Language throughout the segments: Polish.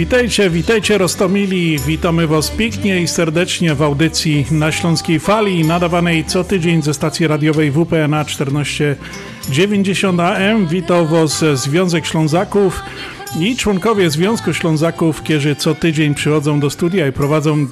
Witajcie, witajcie Rostomili, witamy Was pięknie i serdecznie w audycji na Śląskiej Fali, nadawanej co tydzień ze stacji radiowej WPNA 1490 AM. Witam Was Związek Ślązaków i członkowie Związku Ślązaków, którzy co tydzień przychodzą do studia i prowadzą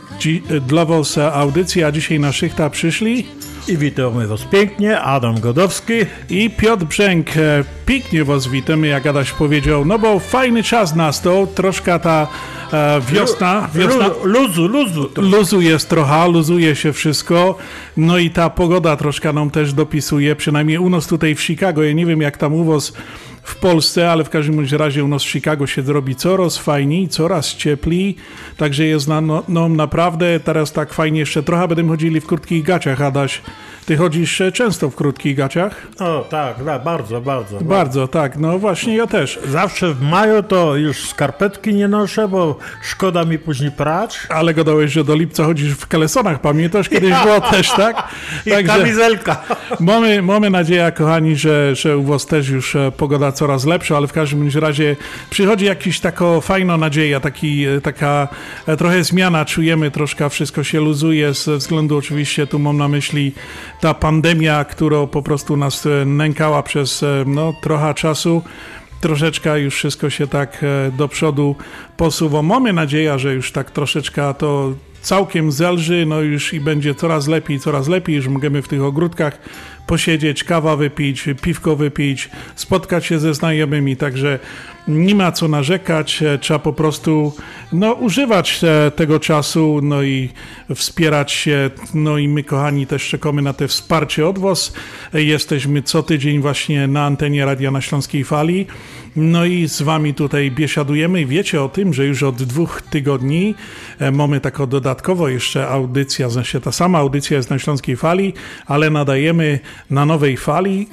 dla Was audycję, a dzisiaj na szychta przyszli I witamy Was pięknie, Adam Godowski. i Piotr Brzęk. E, Pięknie Was witamy, jak Adaś powiedział, no bo fajny czas nastał, troszkę ta e, wiosna, wiosna Lu- Luzu, luzu. To. luzu jest trochę, luzuje się wszystko, no i ta pogoda troszkę nam też dopisuje, przynajmniej u nas tutaj w Chicago, ja nie wiem jak tam u Was w Polsce, ale w każdym bądź razie u nas w Chicago się zrobi coraz fajniej, coraz cieplej, także jest na, no, no naprawdę teraz tak fajnie jeszcze trochę będziemy chodzili w krótkich gaciach, Adaś. Ty chodzisz e, często w krótkich gaciach? O, tak, tak, bardzo, bardzo. Bardzo, tak, no właśnie ja też. Zawsze w maju to już skarpetki nie noszę, bo szkoda mi później prać. Ale gadałeś, że do lipca chodzisz w kalesonach, pamiętasz? Kiedyś było też, tak? I kamizelka. Mamy, mamy nadzieję, kochani, że, że u Was też już e, pogoda coraz lepsza, ale w każdym razie przychodzi jakiś taka fajna nadzieja, taki, e, taka e, trochę zmiana, czujemy troszkę, wszystko się luzuje ze względu oczywiście, tu mam na myśli ta pandemia, która po prostu nas e, nękała przez no, trochę czasu. Troszeczkę już wszystko się tak do przodu posuwa. Mamy nadzieję, że już tak troszeczkę to całkiem zelży, no już i będzie coraz lepiej, coraz lepiej, już możemy w tych ogródkach posiedzieć, kawa wypić, piwko wypić, spotkać się ze znajomymi, także nie ma co narzekać, e, trzeba po prostu no, używać e, tego czasu, no i wspierać się, no i my kochani też czekamy na te wsparcie od Was, E, jesteśmy co tydzień właśnie na antenie Radia na Śląskiej Fali, no i z Wami tutaj biesiadujemy. Wiecie o tym, że już od dwóch tygodni mamy taką dodatkowo jeszcze audycja, znaczy ta sama audycja jest na Śląskiej Fali, ale nadajemy na nowej fali,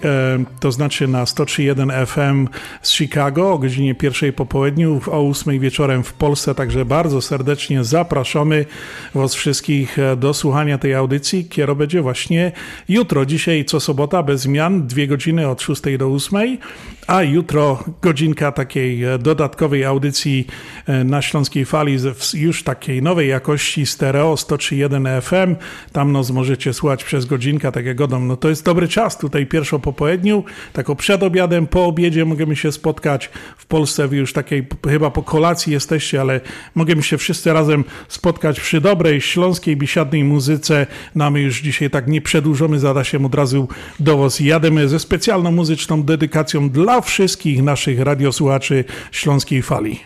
to znaczy na 103.1 FM z Chicago o godzinie pierwszej po południu, o 8 wieczorem w Polsce, także bardzo serdecznie zapraszamy Was wszystkich e, do słuchania tej audycji, która będzie właśnie jutro, dzisiaj co sobota bez zmian, dwie godziny od 6 do 8, a jutro godzinka takiej e, dodatkowej audycji e, na Śląskiej Fali już takiej nowej jakości stereo 103.1 FM. Tam nos możecie słuchać przez godzinkę, tak jak godom. No to jest dobry czas tutaj pierwszo po południu, tako przed obiadem, po obiedzie możemy się spotkać. W Polsce wy już takiej chyba po kolacji jesteście, ale możemy się wszyscy razem spotkać przy dobrej śląskiej, bisiadnej muzyce. No a my już dzisiaj tak nie przedłużamy, zada się od razu do was. Jademy ze specjalną muzyczną dedykacją dla wszystkich naszych radiosłuchaczy Śląskiej Fali.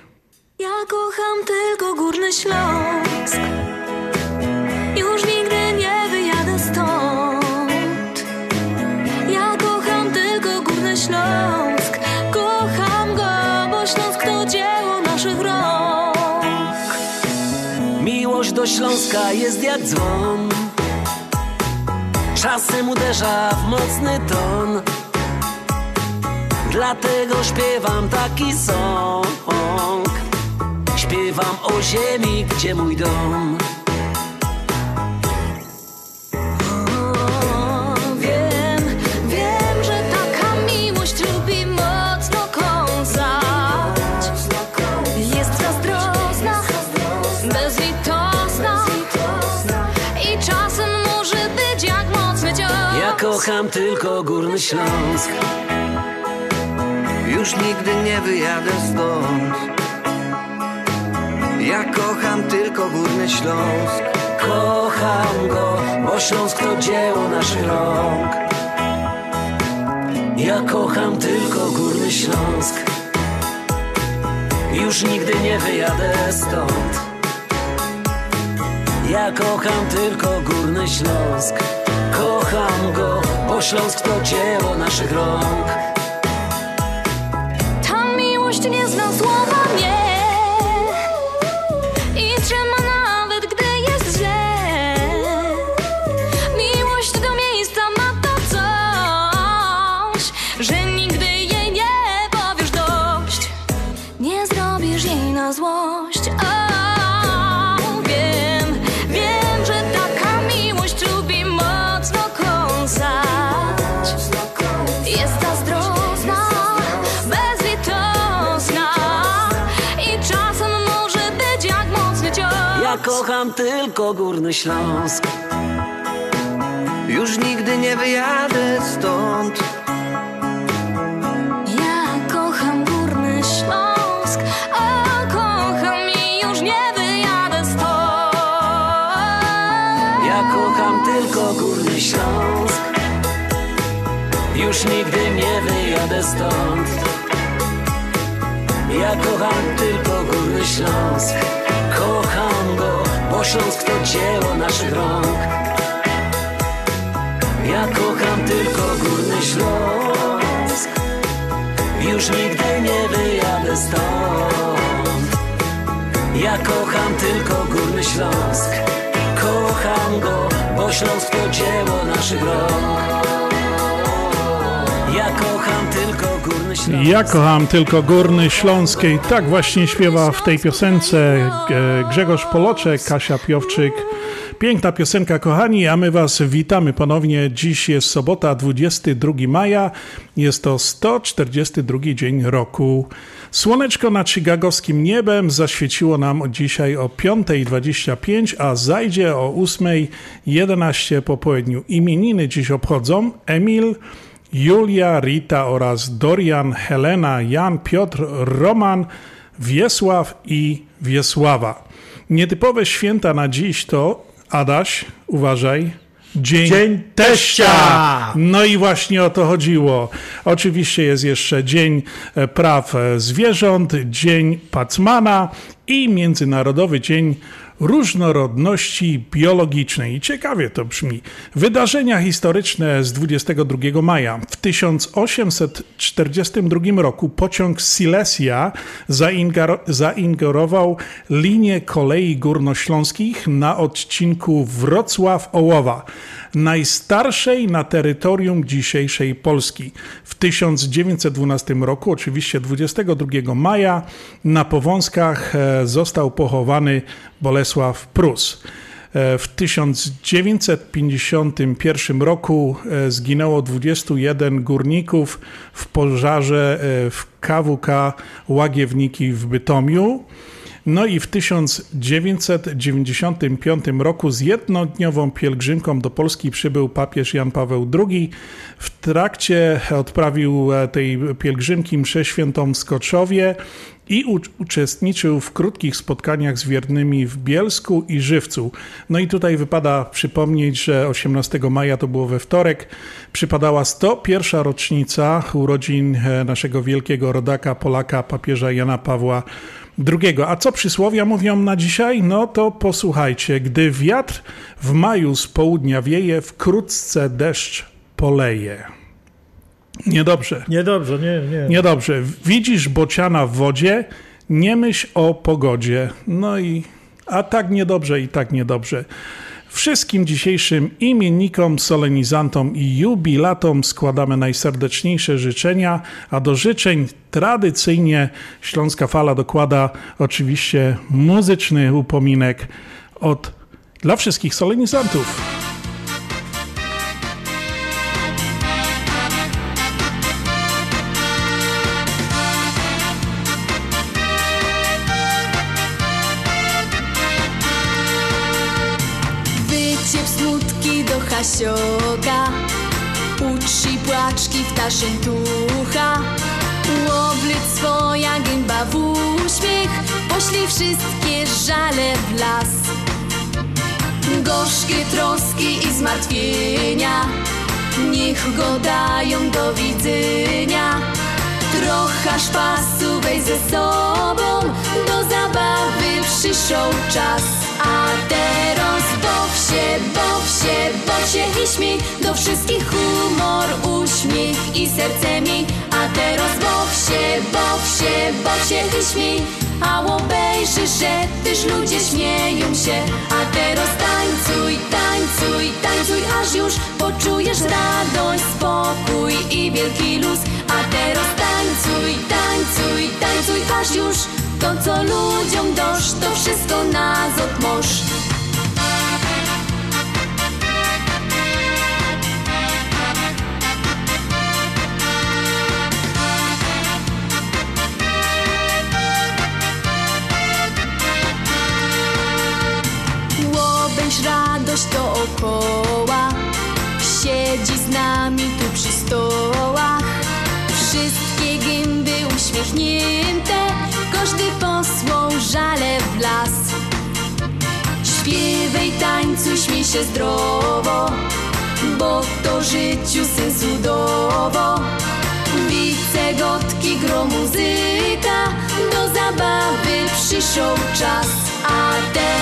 Ja kocham tylko Górny Śląsk Śląska jest jak dzwon. Czasem uderza w mocny ton. Dlatego śpiewam taki song. Śpiewam o ziemi, gdzie mój dom tylko Górny Śląsk. Już nigdy nie wyjadę stąd. Ja kocham tylko Górny Śląsk. Kocham go, bo Śląsk to dzieło naszych rąk. Ja kocham tylko Górny Śląsk. Już nigdy nie wyjadę stąd. Ja kocham tylko Górny Śląsk Kocham go, bo Śląsk to dzieło naszych rąk. Ta miłość nie zna zła tylko Górny Śląsk. Już nigdy nie wyjadę stąd. Ja kocham Górny Śląsk A kocham i już nie wyjadę stąd. Ja kocham tylko Górny Śląsk. Już nigdy nie wyjadę stąd. Ja kocham tylko Górny Śląsk bo Śląsk to dzieło naszych rąk Ja kocham tylko Górny Śląsk. Już nigdy nie wyjadę stąd. Ja kocham tylko Górny Śląsk. Kocham go, bo Śląsk to dzieło naszych rąk Ja kocham tylko Górny Śląsk Ja kocham tylko Górny Śląskiej. Tak właśnie śpiewa w tej piosence e, Grzegorz Poloczek, Kasia Piowczyk. Piękna piosenka, kochani, a my Was witamy ponownie. Dziś jest sobota, 22 maja. Jest to 142 dzień roku. Słoneczko nad chicagowskim niebem zaświeciło nam dzisiaj o 5.25, a zajdzie o 8.11 po południu. Imieniny dziś obchodzą Emil, Julia, Rita oraz Dorian, Helena, Jan, Piotr, Roman, Wiesław i Wiesława. Nietypowe święta na dziś to, Adaś, uważaj, Dzień, Dzień teścia! No i właśnie o to chodziło. Oczywiście jest jeszcze Dzień e, Praw e, Zwierząt, Dzień Pacmana i Międzynarodowy Dzień Różnorodności Biologicznej. Ciekawie to brzmi. Wydarzenia historyczne z 22 maja. W 1842 roku pociąg Silesia zaingerował linię kolei górnośląskich na odcinku Wrocław-Ołowa najstarszej na terytorium dzisiejszej Polski. W 1912 roku, oczywiście 22 maja, na Powązkach e, został pochowany Bolesław Prus. E, W 1951 roku e, zginęło 21 górników w pożarze w KWK Łagiewniki w Bytomiu. No i w 1995 roku z jednodniową pielgrzymką do Polski przybył papież Jan Paweł II. W trakcie odprawił e, tej pielgrzymki mszę świętą w Skoczowie i uczestniczył w krótkich spotkaniach z wiernymi w Bielsku i Żywcu. No i tutaj wypada przypomnieć, że 18 maja to było we wtorek, przypadała 101. rocznica urodzin e, naszego wielkiego rodaka Polaka, papieża Jana Pawła II. A co przysłowia mówią na dzisiaj? No to posłuchajcie. Gdy wiatr w maju z południa wieje, wkrótce deszcz poleje. Niedobrze. Niedobrze, nie, nie. Niedobrze. Widzisz bociana w wodzie, nie myśl o pogodzie. No i a tak niedobrze i tak niedobrze. Wszystkim dzisiejszym imiennikom, solenizantom i jubilatom składamy najserdeczniejsze życzenia, a do życzeń tradycyjnie Śląska Fala dokłada oczywiście muzyczny upominek od dla wszystkich solenizantów. Hasioka Uczy płaczki w taszyn tucha Łoblyt swoja gęba w uśmiech. Poślij wszystkie żale w las. Gorzkie troski i zmartwienia. Niech go dają do widzenia. Trochę szpasu ze sobą. Do zabawy przyszł czas. A teraz się, baw się, baw się i śmiej Do wszystkich humor, uśmiech i serce miej A teraz baw się, baw się, baw się i śmiej A obejrzysz, że też ludzie śmieją się. A teraz tańcuj, tańcuj, tańcuj Aż już poczujesz radość, spokój i wielki luz. A teraz tańcuj, tańcuj, tańcuj Aż już to co ludziom dosz To wszystko na zot mosz stołach. Wszystkie gęby uśmiechnięte Każdy posłał żale w las. Śpiewaj, tańcuj, śmiej się zdrowo Bo to życiu sensu dowo. Wice, gotki, gro muzyka Do zabawy przyszł czas. A teraz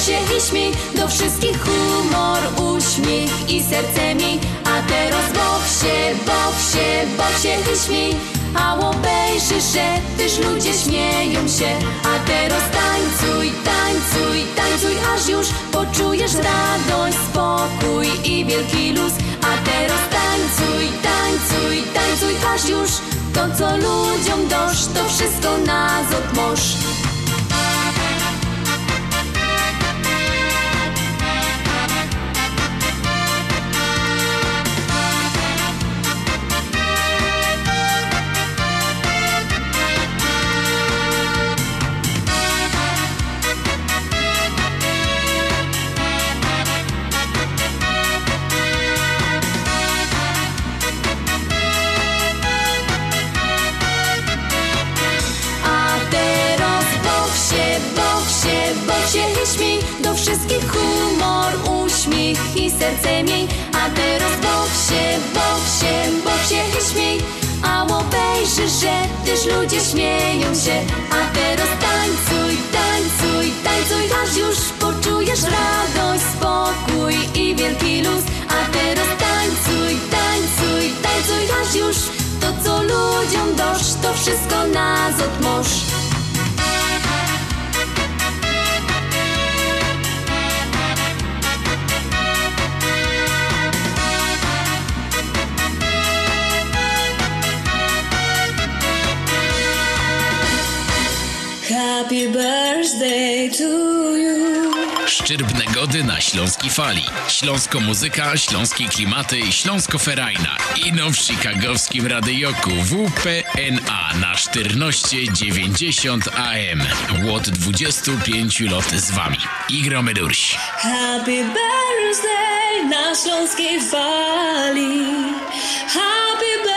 się, i śmiej Do wszystkich humor, uśmiech i serce miej A teraz baw się, baw się, baw się i śmiej A obejrzysz, że też ludzie śmieją się. A teraz tańcuj, tańcuj, tańcuj Aż już poczujesz radość, spokój i wielki luz. A teraz tańcuj, tańcuj, tańcuj Aż już to co ludziom dosz To wszystko na zot serce miej A teraz baw się, baw się, baw się śmiej A obejrzysz, że też ludzie śmieją się. A teraz tańcuj, tańcuj, tańcuj Aż już poczujesz radość, spokój i wielki luz. A teraz tańcuj, tańcuj, tańcuj Aż już to co ludziom dosz To wszystko na zot Happy birthday to you. Szczyrbne gody na Śląskiej Fali. Śląsko muzyka, śląskie klimaty, śląsko-ferajna. Ino w chicagowskim radyjoku WPNA na 1490 AM. Łot 25 lot z wami. Igromy durś. Happy birthday na śląskiej fali. Happy birthday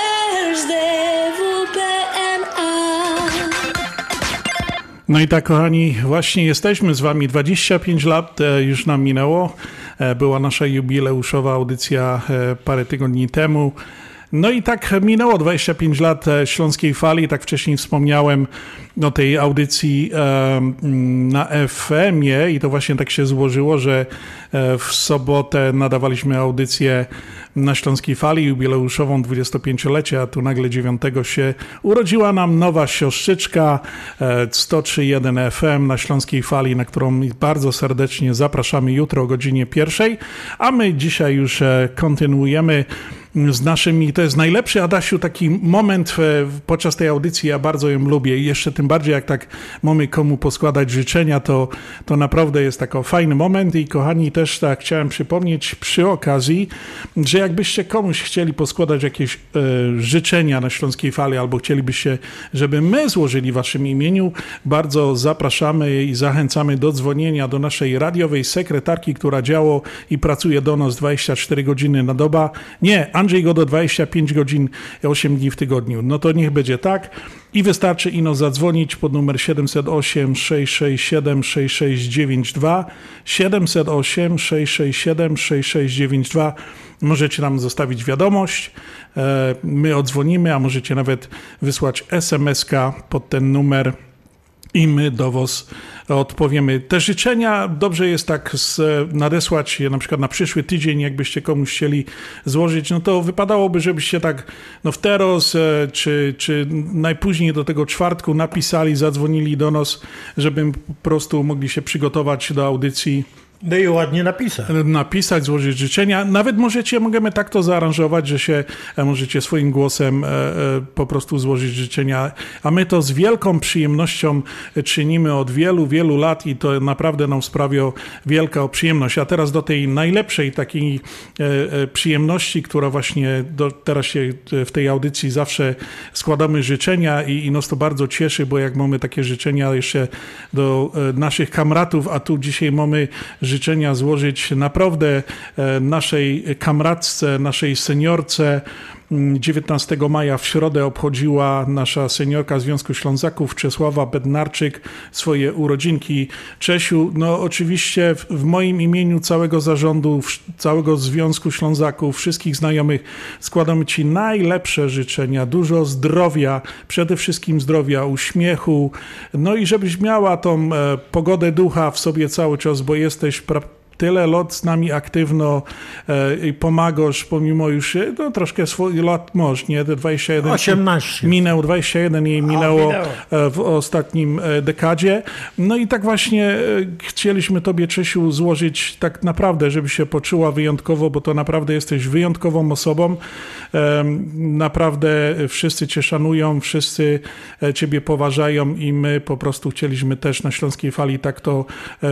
No i tak, kochani, właśnie jesteśmy z wami. 25 lat e, już nam minęło. E, Była nasza jubileuszowa audycja e, parę tygodni temu. No i tak minęło 25 lat e, Śląskiej Fali, tak wcześniej wspomniałem o tej audycji e, na FM-ie i to właśnie tak się złożyło, że e, w sobotę nadawaliśmy audycję na Śląskiej Fali jubileuszową 25-lecie, a tu nagle 9 się urodziła nam nowa siostrzyczka e, 103.1 FM na Śląskiej Fali, na którą bardzo serdecznie zapraszamy jutro o godzinie pierwszej, a my dzisiaj już kontynuujemy z naszymi, to jest najlepszy, Adasiu, taki moment e, podczas tej audycji, ja bardzo ją lubię i jeszcze tym bardziej jak tak mamy komu poskładać życzenia, to, to naprawdę jest taki fajny moment i kochani też tak chciałem przypomnieć przy okazji, że jakbyście komuś chcieli poskładać jakieś e, życzenia na Śląskiej Fali albo chcielibyście, żeby my złożyli w waszym imieniu, bardzo zapraszamy i zachęcamy do dzwonienia do naszej radiowej sekretarki, która działa i pracuje do nas 24 godziny na doba. Nie, Andrzej Godo 25 godzin 8 dni w tygodniu. No to niech będzie tak. I wystarczy ino zadzwonić pod numer 708 667 6692 708 667 6692 Możecie nam zostawić wiadomość, e, my odzwonimy, a możecie nawet wysłać SMS-ka pod ten numer i my do Was odpowiemy. Te życzenia dobrze jest tak z, nadesłać je na przykład na przyszły tydzień, jakbyście komuś chcieli złożyć, no to wypadałoby, żebyście tak no w teraz, e, czy, czy najpóźniej do tego czwartku napisali, zadzwonili do nas, żebym po prostu mogli się przygotować do audycji No i ładnie napisać. napisać, złożyć życzenia. Nawet możecie, możemy tak to zaaranżować, że się e, możecie swoim głosem e, e, po prostu złożyć życzenia. A my to z wielką przyjemnością czynimy od wielu, wielu lat i to naprawdę nam sprawia wielką przyjemność. A teraz do tej najlepszej takiej e, e, przyjemności, która właśnie do, teraz się e, w tej audycji zawsze składamy życzenia i, i nas to bardzo cieszy, bo jak mamy takie życzenia jeszcze do e, naszych kamratów, a tu dzisiaj mamy życzenia złożyć naprawdę e, naszej kamratce, naszej seniorce. Mm, 19 maja w środę obchodziła nasza seniorka Związku Ślązaków Czesława Bednarczyk swoje urodzinki. Czesiu, no oczywiście w, moim imieniu całego zarządu, całego Związku Ślązaków, wszystkich znajomych składamy Ci najlepsze życzenia, dużo zdrowia, przede wszystkim zdrowia, uśmiechu, no i żebyś miała tą e, pogodę ducha w sobie cały czas, bo jesteś pra- tyle lat z nami aktywno e, i pomagasz, pomimo już e, no, troszkę swoich lat masz, nie? Te 21 18. minęł, 21 jej minęło, minęło. e, w ostatnim dekadzie. No i tak właśnie chcieliśmy Tobie, Czesiu, złożyć tak naprawdę, żeby się poczuła wyjątkowo, bo to naprawdę jesteś wyjątkową osobą. Naprawdę wszyscy Cię szanują, wszyscy Ciebie poważają i my po prostu chcieliśmy też na Śląskiej Fali tak to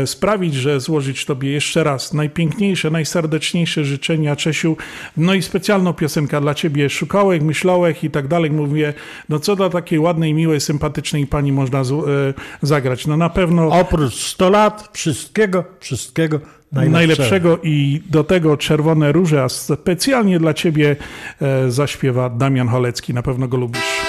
sprawić, że złożyć Tobie jeszcze raz najpiękniejsze, najserdeczniejsze życzenia, Czesiu. No i specjalną piosenkę dla Ciebie szukałek, myślałek i tak dalej. Mówię, no co dla takiej ładnej, miłej, sympatycznej pani można z, e, zagrać? No na pewno Oprócz 100 lat, wszystkiego, wszystkiego najlepszego. najlepszego i do tego Czerwone Róże, a specjalnie dla Ciebie e, zaśpiewa Damian Holecki. Na pewno go lubisz.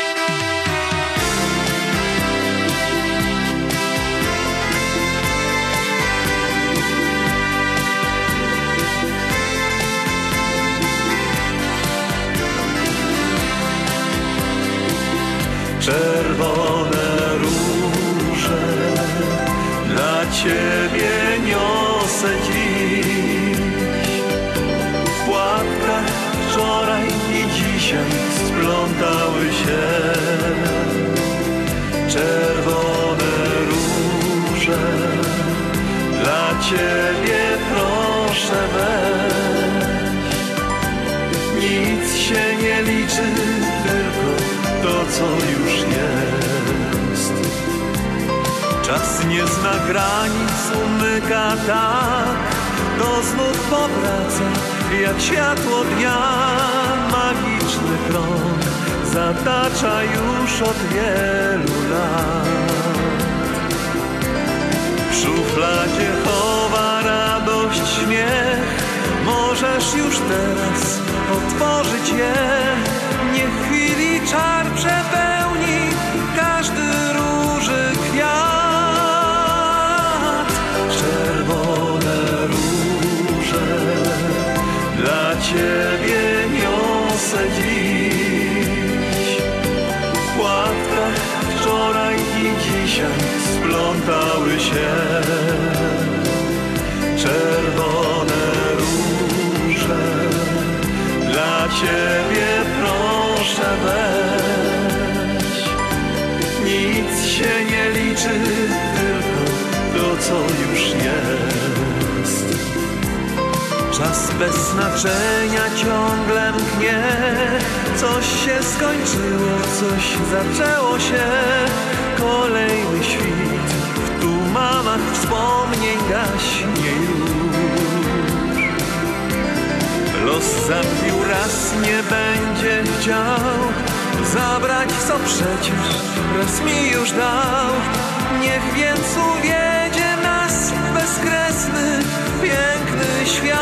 Zna granic, umyka tak, to znów powraca, jak światło dnia. Magiczny krąg zatacza już od wielu lat. W szufladzie chowa radość, śmiech Możesz już teraz otworzyć je Niech chwili czar dzisiaj splątały się czerwone róże. Dla Ciebie proszę weź. Nic się nie liczy, tylko to, co już jest. Czas bez znaczenia ciągle mknie Coś się skończyło, coś zaczęło się Kolejny świt. W tumanach wspomnień gaśnie już. Los zabił raz nie będzie chciał Zabrać co przecież raz mi już dał. Niech więc uwiedzie nas bezkresny, piękny świat.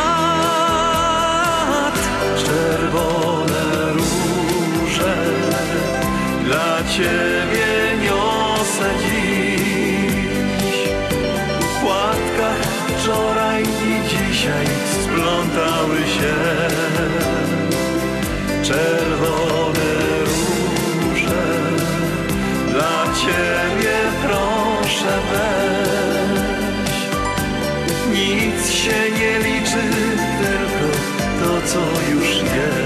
Czerwone róże dla Ciebie wiosna dziś. W płatkach wczoraj i dzisiaj splątały się Czerwone róże. Dla Ciebie proszę weź. Nic się nie liczy, tylko to co już jest.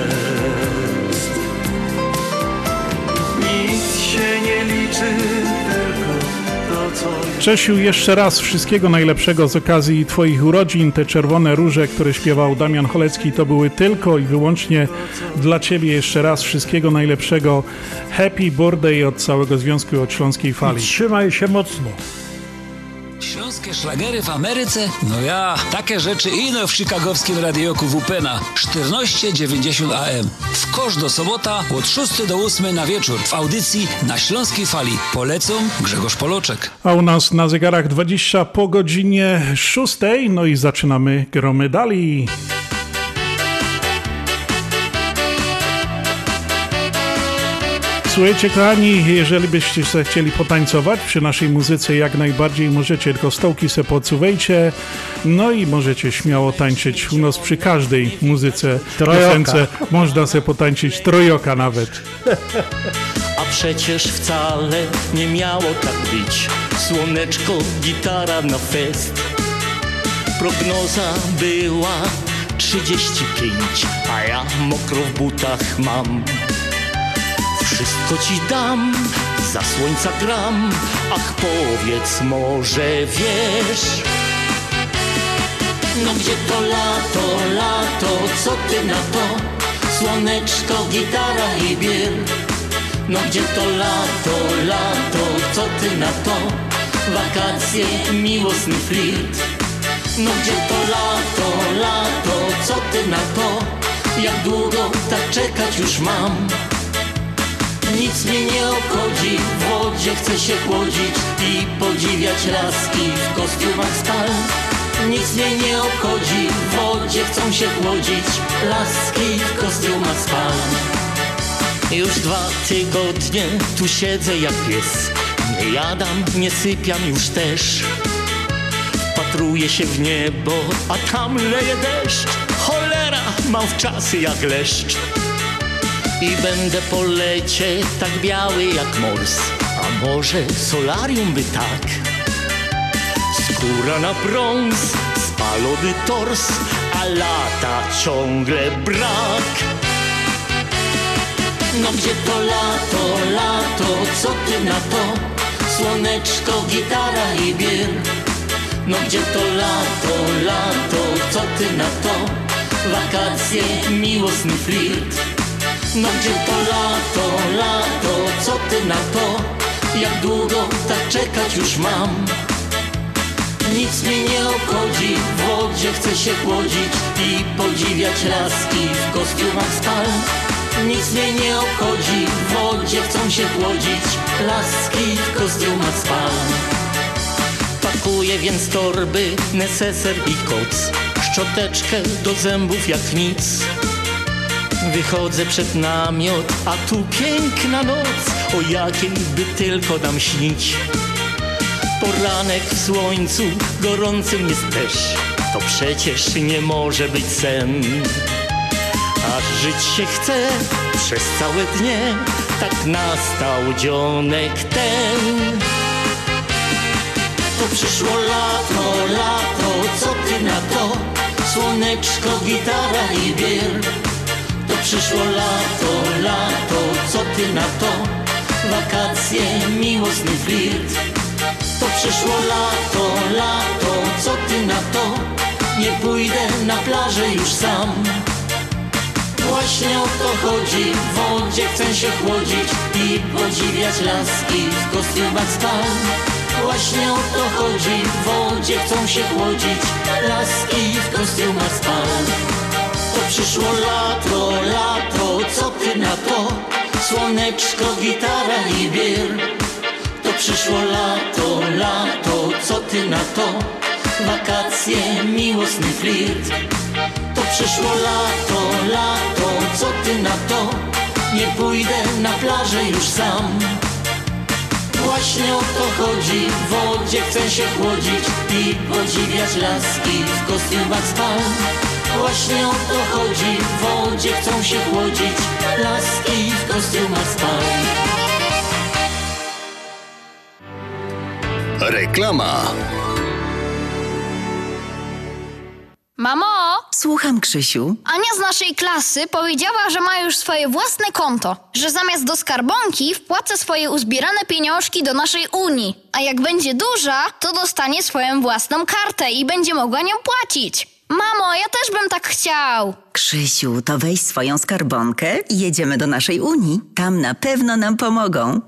Czesiu, jeszcze raz wszystkiego najlepszego z okazji Twoich urodzin. Te czerwone róże, które śpiewał Damian Cholecki, to były tylko i wyłącznie dla Ciebie. Jeszcze raz wszystkiego najlepszego. Happy birthday od całego Związku od Śląskiej Fali. Trzymaj się mocno. Śląskie szlagery w Ameryce? No ja, takie rzeczy ino w chicagowskim radioku WPNA 1490 AM. W kosz do sobota od 6 do 8 na wieczór w audycji na Śląskiej Fali. Polecą Grzegorz Poloczek. A u nas na zegarach 20 po godzinie 6. No i zaczynamy gromy dalej. Słuchajcie, kochani, jeżeli byście se chcieli potańcować przy naszej muzyce, jak najbardziej możecie, tylko stołki se podsuwajcie, no i możecie śmiało tańczyć u nas przy każdej muzyce, Trojoka. piosence. Można se potańczyć trojoka nawet. A przecież wcale nie miało tak być Słoneczko, gitara na fest Prognoza była 35 A ja mokro w butach mam Wszystko ci dam, za słońca gram Ach powiedz może wiesz No gdzie to lato, lato, co ty na to? Słoneczko, gitara i biel no gdzie to lato, lato, co ty na to? Wakacje, miłosny flirt No gdzie to lato, lato, co ty na to? Jak długo tak czekać już mam? Nic mnie nie obchodzi, w wodzie chcę się chłodzić I podziwiać laski w kostiumach stal Nic mnie nie obchodzi, w wodzie chcą się chłodzić Laski w kostiumach spal. Już dwa tygodnie tu siedzę jak pies. Nie jadam, nie sypiam już też. Patruję się w niebo, a tam leje deszcz. Cholera, mam w czasy jak leszcz I będę po lecie tak biały jak mors. A może solarium by tak? Skóra na brąz, spalony tors A lata ciągle brak. No gdzie to lato, lato, co ty na to? Słoneczko, gitara i biel No gdzie to lato, lato, co ty na to? Wakacje, miłosny flirt No gdzie to lato, lato, co ty na to? Jak długo tak czekać już mam? Nic mnie nie obchodzi, w wodzie chcę się chłodzić I podziwiać laski w kostiumach spal nic mnie nie obchodzi, w wodzie chcą się chłodzić Laski w kostiumach spal Pakuję więc torby, neseser i koc Szczoteczkę do zębów jak nic Wychodzę przed namiot, a tu piękna noc O jakiej by tylko nam śnić Poranek w słońcu, gorącym jest też To przecież nie może być sen Aż żyć się chce przez całe dnie, tak nastał dzionek ten. To przyszło lato, lato, co ty na to? Słoneczko, gitara i biel. Przyszło lato, lato, co ty na to? Wakacje, miłosny flirt. To przyszło lato, lato, co ty na to? Nie pójdę na plażę już sam. Właśnie o to chodzi, w wodzie chcę się chłodzić i podziwiać laski w kostiumach spal. Właśnie o to chodzi, w wodzie chcą się chłodzić laski w kostiumach spal. To przyszło lato, lato, co ty na to? Słoneczko, gitara i biel. To przyszło lato, lato, co ty na to? Wakacje, miłosny flirt. To przyszło lato, lato, co ty na to? Nie pójdę na plażę już sam. Właśnie o to chodzi, w wodzie chcę się chłodzić i podziwiać laski w kostiumach spal. Właśnie o to chodzi, w wodzie chcą się chłodzić laski w kostiumach spal. Reklama. Mamo, Słucham, Krzysiu. Ania z naszej klasy powiedziała, że ma już swoje własne konto, że zamiast do skarbonki wpłaca swoje uzbierane pieniążki do naszej Unii, a jak będzie duża, to dostanie swoją własną kartę i będzie mogła nią płacić. Mamo, ja też bym tak chciał. Krzysiu, to weź swoją skarbonkę i jedziemy do naszej Unii. Tam na pewno nam pomogą.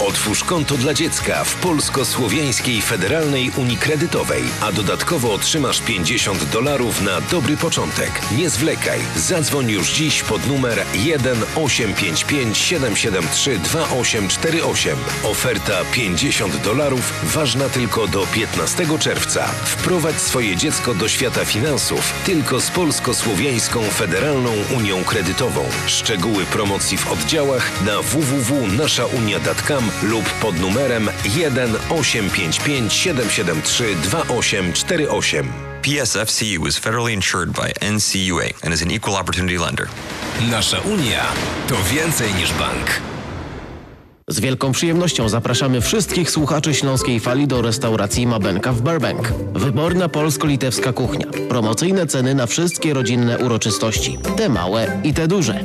Otwórz konto dla dziecka w Polsko-Słowiańskiej Federalnej Unii Kredytowej, a dodatkowo otrzymasz 50 dolarów na dobry początek. Nie zwlekaj, zadzwoń już dziś pod numer 1 855 773 2848. Oferta 50 dolarów ważna tylko do 15 czerwca. Wprowadź swoje dziecko do świata finansów tylko z Polsko-Słowiańską Federalną Unią Kredytową. Szczegóły promocji w oddziałach na www.naszaunia.com lub pod numerem 1 855 773 2848. PSFCU is federally insured by NCUA and is an equal opportunity lender. Nasza Unia to więcej niż bank. Z wielką przyjemnością zapraszamy wszystkich słuchaczy Śląskiej Fali do restauracji Mabenka w Burbank. Wyborna polsko-litewska kuchnia. Promocyjne ceny na wszystkie rodzinne uroczystości. Te małe i te duże.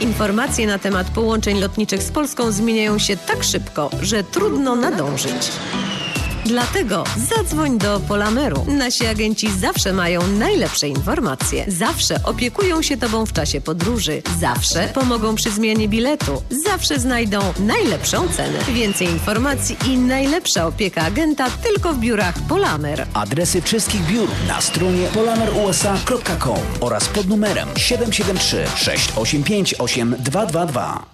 Informacje na temat połączeń lotniczych z Polską zmieniają się tak szybko, że trudno nadążyć. Dlatego zadzwoń do Polameru. Nasi agenci zawsze mają najlepsze informacje. Zawsze opiekują się Tobą w czasie podróży. Zawsze pomogą przy zmianie biletu. Zawsze znajdą najlepszą cenę. Więcej informacji i najlepsza opieka agenta tylko w biurach Polamer. Adresy wszystkich biur na stronie polamerusa.com oraz pod numerem 773 685 8222.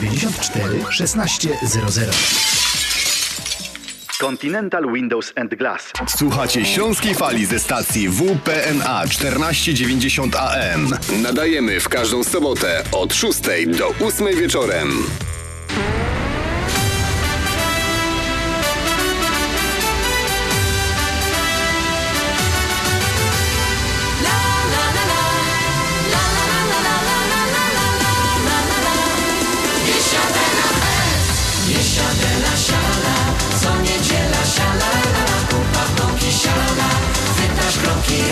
794 1600. Continental Windows and Glass. Słuchacie Śląskiej Fali ze stacji WPNA 1490 AM. Nadajemy w każdą sobotę od 6 do 8 wieczorem.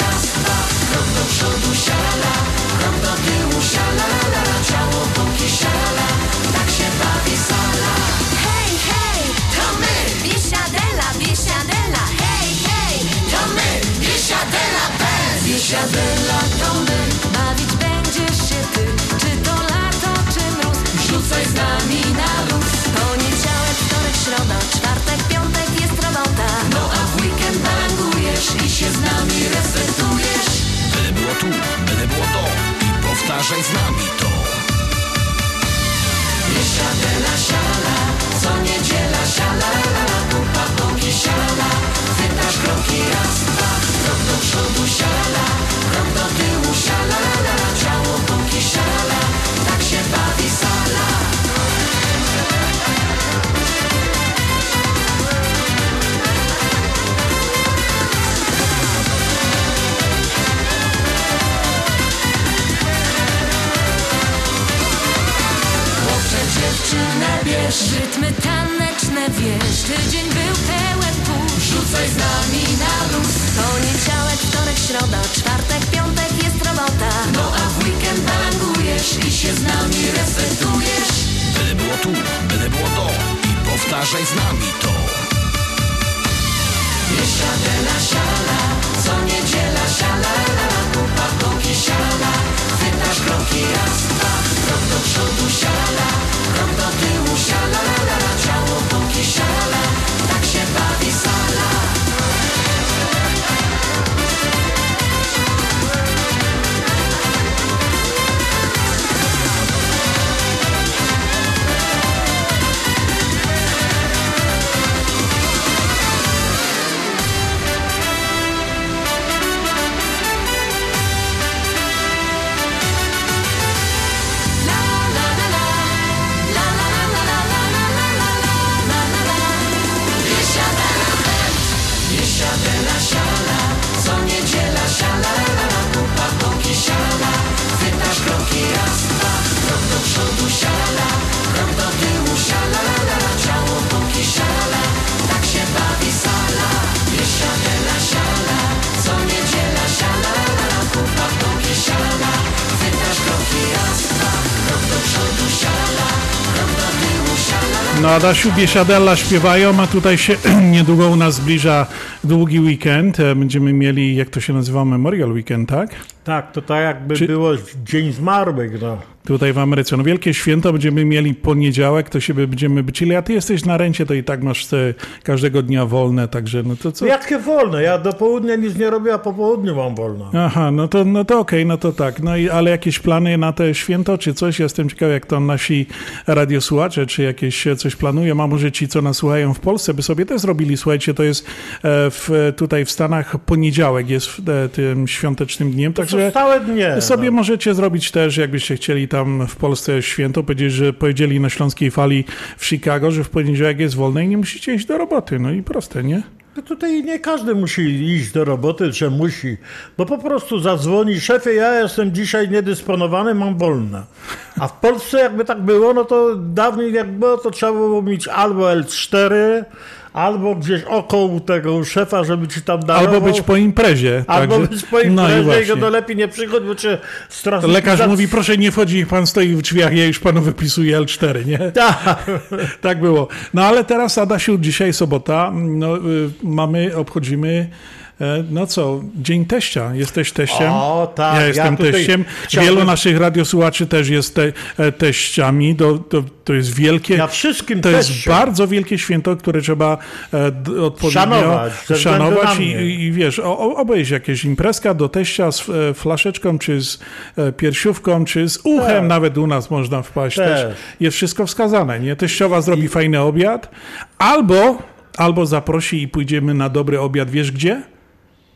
Raz, dwa, krok do przodu siala Krok do tyłu siala, ciało bąki siala Tak się bawi sala Hej, hej, to my, Biesiadela, Biesiadela, hej, hej, To my, Biesiadela Bez Biesiadela to my Bawić będziesz się ty, czy to lato, czy mróz Rzucaj z nami na luz. Poniedziałek, wtorek, środa, czwartek, bangujesz i się z nami resetujesz. Byle było tu, byle było to. I powtarzaj z nami to. Biesiadela siala, co niedziela siala. Kupa bąki siala, wytasz kroki raz, dwa Krok do przodu siala, bierz Rytmy taneczne wiesz, tydzień był pełen burz. Rzucaj z nami na luz. Poniedziałek, wtorek, środa, czwartek, piątek jest robota. No a w weekend bangujesz i się z nami resetujesz. Byle było tu, byle było to i powtarzaj z nami to. Biesiadela siala, co niedziela siala. Kupa bąki boki, No Adasiu, Biesiadella śpiewają, a tutaj się niedługo u nas zbliża długi weekend. E, Będziemy mieli, jak to się nazywa, Memorial Weekend, tak? Tak, to tak jakby Czy- było Dzień Zmarłych, no. Tutaj w Ameryce. No wielkie święto będziemy mieli poniedziałek, to się będziemy bycili, a ty jesteś na rencie, to i tak masz te każdego dnia wolne, także no to co? Jakie wolne? Ja do południa nic nie robię, a po południu mam wolno. Aha, no to, no to okej, no to tak. No i, ale jakieś plany na te święto, czy coś? Jestem ciekaw, jak to nasi radiosłuchacze, czy jakieś coś planują, a może ci, co nas słuchają w Polsce, by sobie też zrobili. Słuchajcie, to jest e, w, tutaj w Stanach poniedziałek jest e, tym świątecznym dniem, także Całe dnie. sobie no. możecie zrobić też, jakbyście chcieli tam w Polsce święto, powiedzieć, że powiedzieli na Śląskiej Fali w Chicago, że w poniedziałek jest wolne i nie musicie iść do roboty. No i proste, nie? No tutaj nie każdy musi iść do roboty, czy musi, bo po prostu zadzwoni szefie, ja jestem dzisiaj niedysponowany, mam wolne. A w Polsce jakby tak było, no to dawniej jak było, to trzeba było mieć albo L4, albo gdzieś około tego szefa, żeby ci tam darował. Albo być po imprezie. Albo także- być po No i imprezie i właśnie. go to lepiej nie przychodź, bo cię strasznie... Lekarz mówi, proszę nie wchodzi, niech pan stoi w drzwiach, ja już panu wypisuję L4, nie? Tak. tak było. No ale teraz, Adasiu, dzisiaj sobota, no, y, mamy, obchodzimy, no co, Dzień Teścia. Jesteś teściem? O, tak, Ja ja jestem tutaj teściem. chciałbym- Wielu naszych radiosłuchaczy też jest te, e, teściami. To, to, to jest wielkie... Ja wszystkim To jest bardzo wielkie święto, które trzeba e, odpowiednio Szanować, na szanować i, i, i wiesz, obejść jakieś imprezka do teścia z e, flaszeczką, czy z e, piersiówką, czy z uchem, Tak. nawet u nas można wpaść też. Też. Jest wszystko wskazane, nie? Teściowa zrobi fajny obiad, albo, albo zaprosi i pójdziemy na dobry obiad, wiesz gdzie?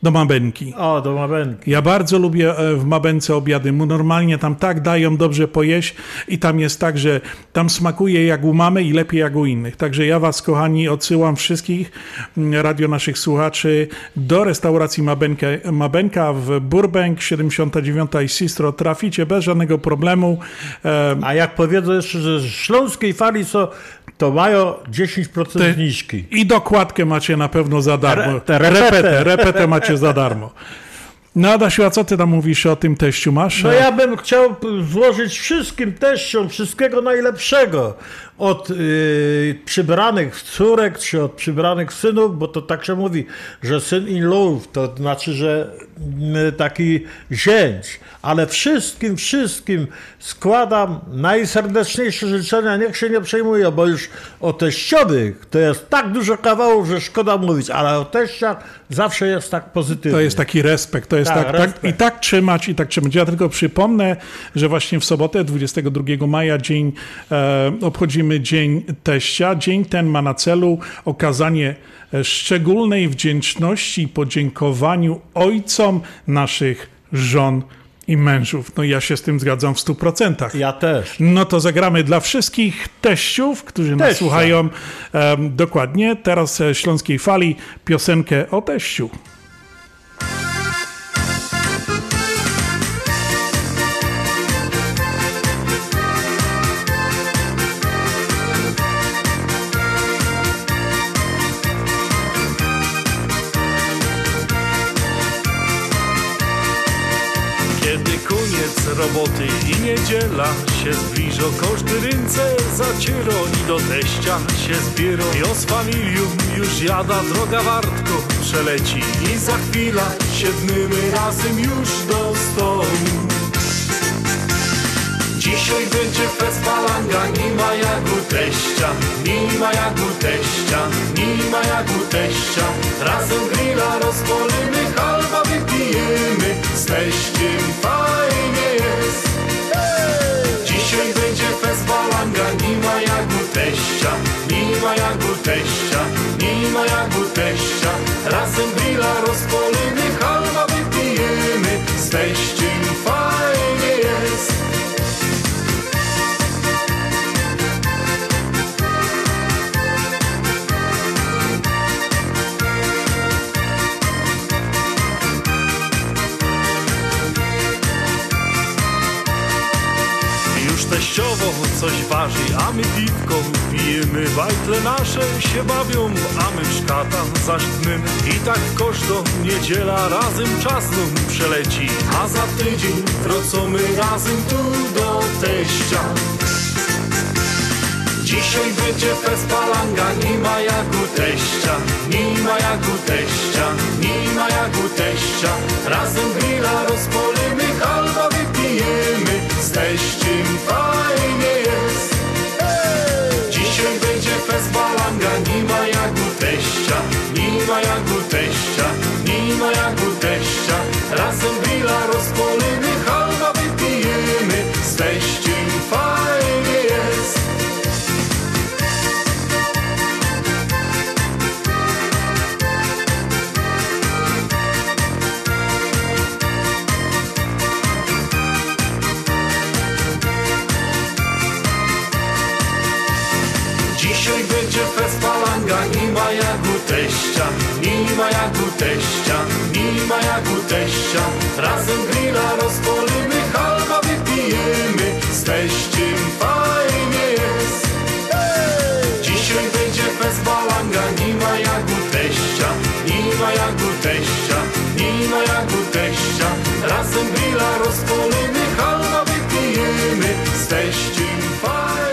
Do Mabenki. O, do Mabenki. Ja bardzo lubię e, w Mabence obiady. Mu normalnie tam tak dają dobrze pojeść i tam jest tak, że tam smakuje jak u mamy i lepiej jak u innych. Także ja was, kochani, odsyłam wszystkich, mm, radio naszych słuchaczy, do restauracji Mabenkę, Mabenka w Burbank 79 i Sistro. Traficie bez żadnego problemu. E, A jak powiedzą jeszcze, że z śląskiej fali są, to mają 10% Te- zniżki. I dokładkę macie na pewno za darmo. Re- te repetę. repetę, repetę macie za darmo. No Adasiu, a co ty tam mówisz o tym teściu? Masz? No ja bym chciał złożyć wszystkim teściom wszystkiego najlepszego. Od y, przybranych córek, czy od przybranych synów, bo to tak się mówi, że syn in law, to znaczy, że mm, taki zięć. Ale wszystkim, wszystkim składam najserdeczniejsze życzenia. Niech się nie przejmują, bo już o teściowych to jest tak dużo kawałów, że szkoda mówić, ale o teściach zawsze jest tak pozytywnie. To jest taki respekt, to jest Tak, tak, tak, respekt. i tak trzymać, i tak trzymać. Ja tylko przypomnę, że właśnie w sobotę, 22 maja, dzień, e, obchodzimy Dzień Teścia. Dzień ten ma na celu okazanie e, szczególnej wdzięczności i podziękowaniu ojcom naszych żon i mężów. No ja się z tym zgadzam w 100%. Ja też. No to zagramy dla wszystkich teściów, którzy nas Teścia. słuchają em, dokładnie. Teraz e, Śląskiej Fali piosenkę o teściu. Roboty i niedziela się zbliżo, każdy ręce zaciero i do teścia się zbiero. Jo z familią już jada, droga wartko przeleci i za chwilę siedmymy razem już do stołu. Dzisiaj będzie fest balanga, nie ma jak u teścia, nie ma jak u teścia, nie ma jak u teścia. Razem grilla rozpolimy, halba wypijemy, z teściem fajnie jest. Dzisiaj będzie fest balanga, nie ma jak u teścia, nie ma jak u teścia, nie ma jak u teścia. Razem grilla rozpolimy, halba wypijemy, z teściem teściowo coś waży, a my piwko pijemy. Bajtle nasze się bawią, a my w szkatach. I tak koszto niedziela razem czas nam przeleci. A za tydzień wrócimy razem tu do teścia. Dzisiaj będzie fest balanga, nie ma jak u teścia, nie ma jak u teścia, nie ma jak u teścia. Razem grilla rozpolimy, halba wypijemy, z teściem fajnie jest. Dzisiaj będzie fest balanga, nie ma jak u teścia, nie ma jak u teścia, nie ma jak u teścia. Razem grilla rozpolimy, halba wypijemy, z teściem fajnie nie ma jak u teścia, nie ma jak u teścia. Razem grilla rozpolimy, halba wypijemy, z teściem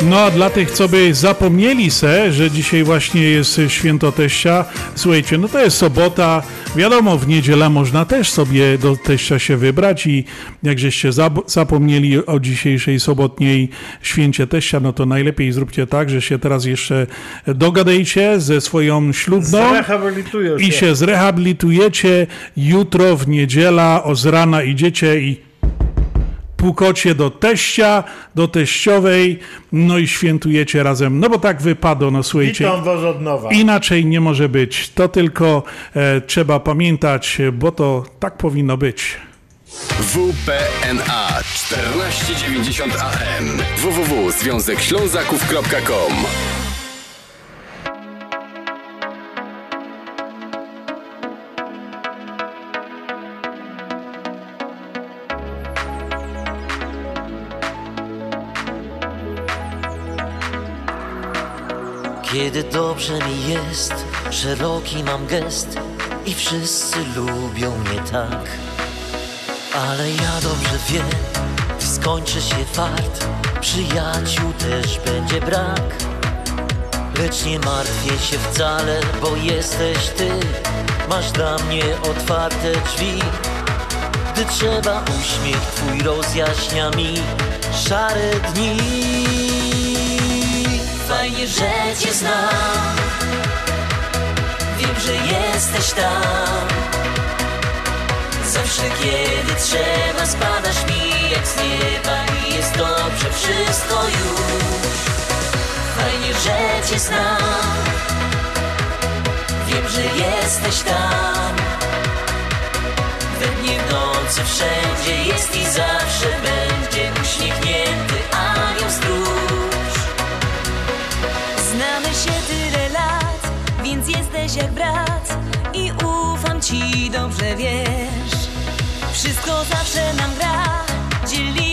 No a dla tych, co by zapomnieli se, że dzisiaj właśnie jest święto teścia, słuchajcie, no to jest sobota, wiadomo, w niedzielę można też sobie do teścia się wybrać i jak żeście zapomnieli o dzisiejszej sobotniej święcie teścia, no to najlepiej zróbcie tak, że się teraz jeszcze dogadajcie ze swoją ślubną i się zrehabilitujecie, jutro w niedziela o z rana idziecie i pukocie do teścia, do teściowej, no i świętujecie razem. No bo tak wypadło, no słuchajcie. Witam was od nowa. Inaczej nie może być. To tylko e, trzeba pamiętać, bo to tak powinno być. WPNA 1490 AM www.związekślązaków.com Kiedy dobrze mi jest, szeroki mam gest i wszyscy lubią mnie tak. Ale ja dobrze wiem, skończy się fart, przyjaciół też będzie brak. Lecz nie martwię się wcale, bo jesteś ty, masz dla mnie otwarte drzwi. Gdy trzeba, uśmiech twój rozjaśnia mi szare dni. Fajnie, że cię znam. Wiem, że jesteś tam. Zawsze kiedy trzeba spadasz mi jak z nieba I jest dobrze wszystko już. Fajnie, że cię znam. Wiem, że jesteś tam. We dnie w nocy wszędzie jest i zawsze będzie Uśmiechnięty anioł stróż Znamy się tyle lat, więc jesteś jak brat i ufam ci, dobrze wiesz. Wszystko zawsze nam gra, dzielimy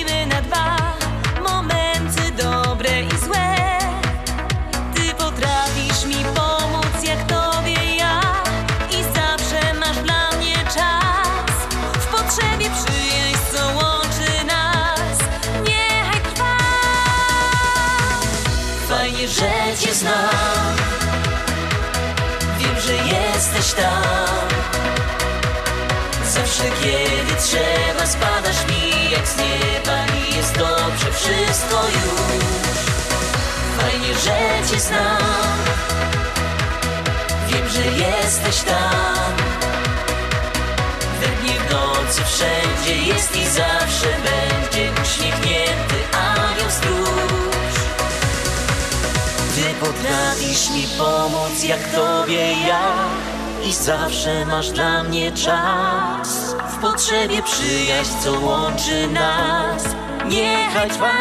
Zawsze kiedy trzeba spadasz mi jak z nieba I jest dobrze wszystko już. Fajnie, że cię znam. Wiem, że jesteś tam. We dnie, w nocy, wszędzie jest i zawsze będzie Uśmiechnięty anioł stróż. Ty potrafisz mi pomóc jak tobie ja I zawsze masz dla mnie czas potrzebie przyjaźń, co łączy nas. Niechaj trwa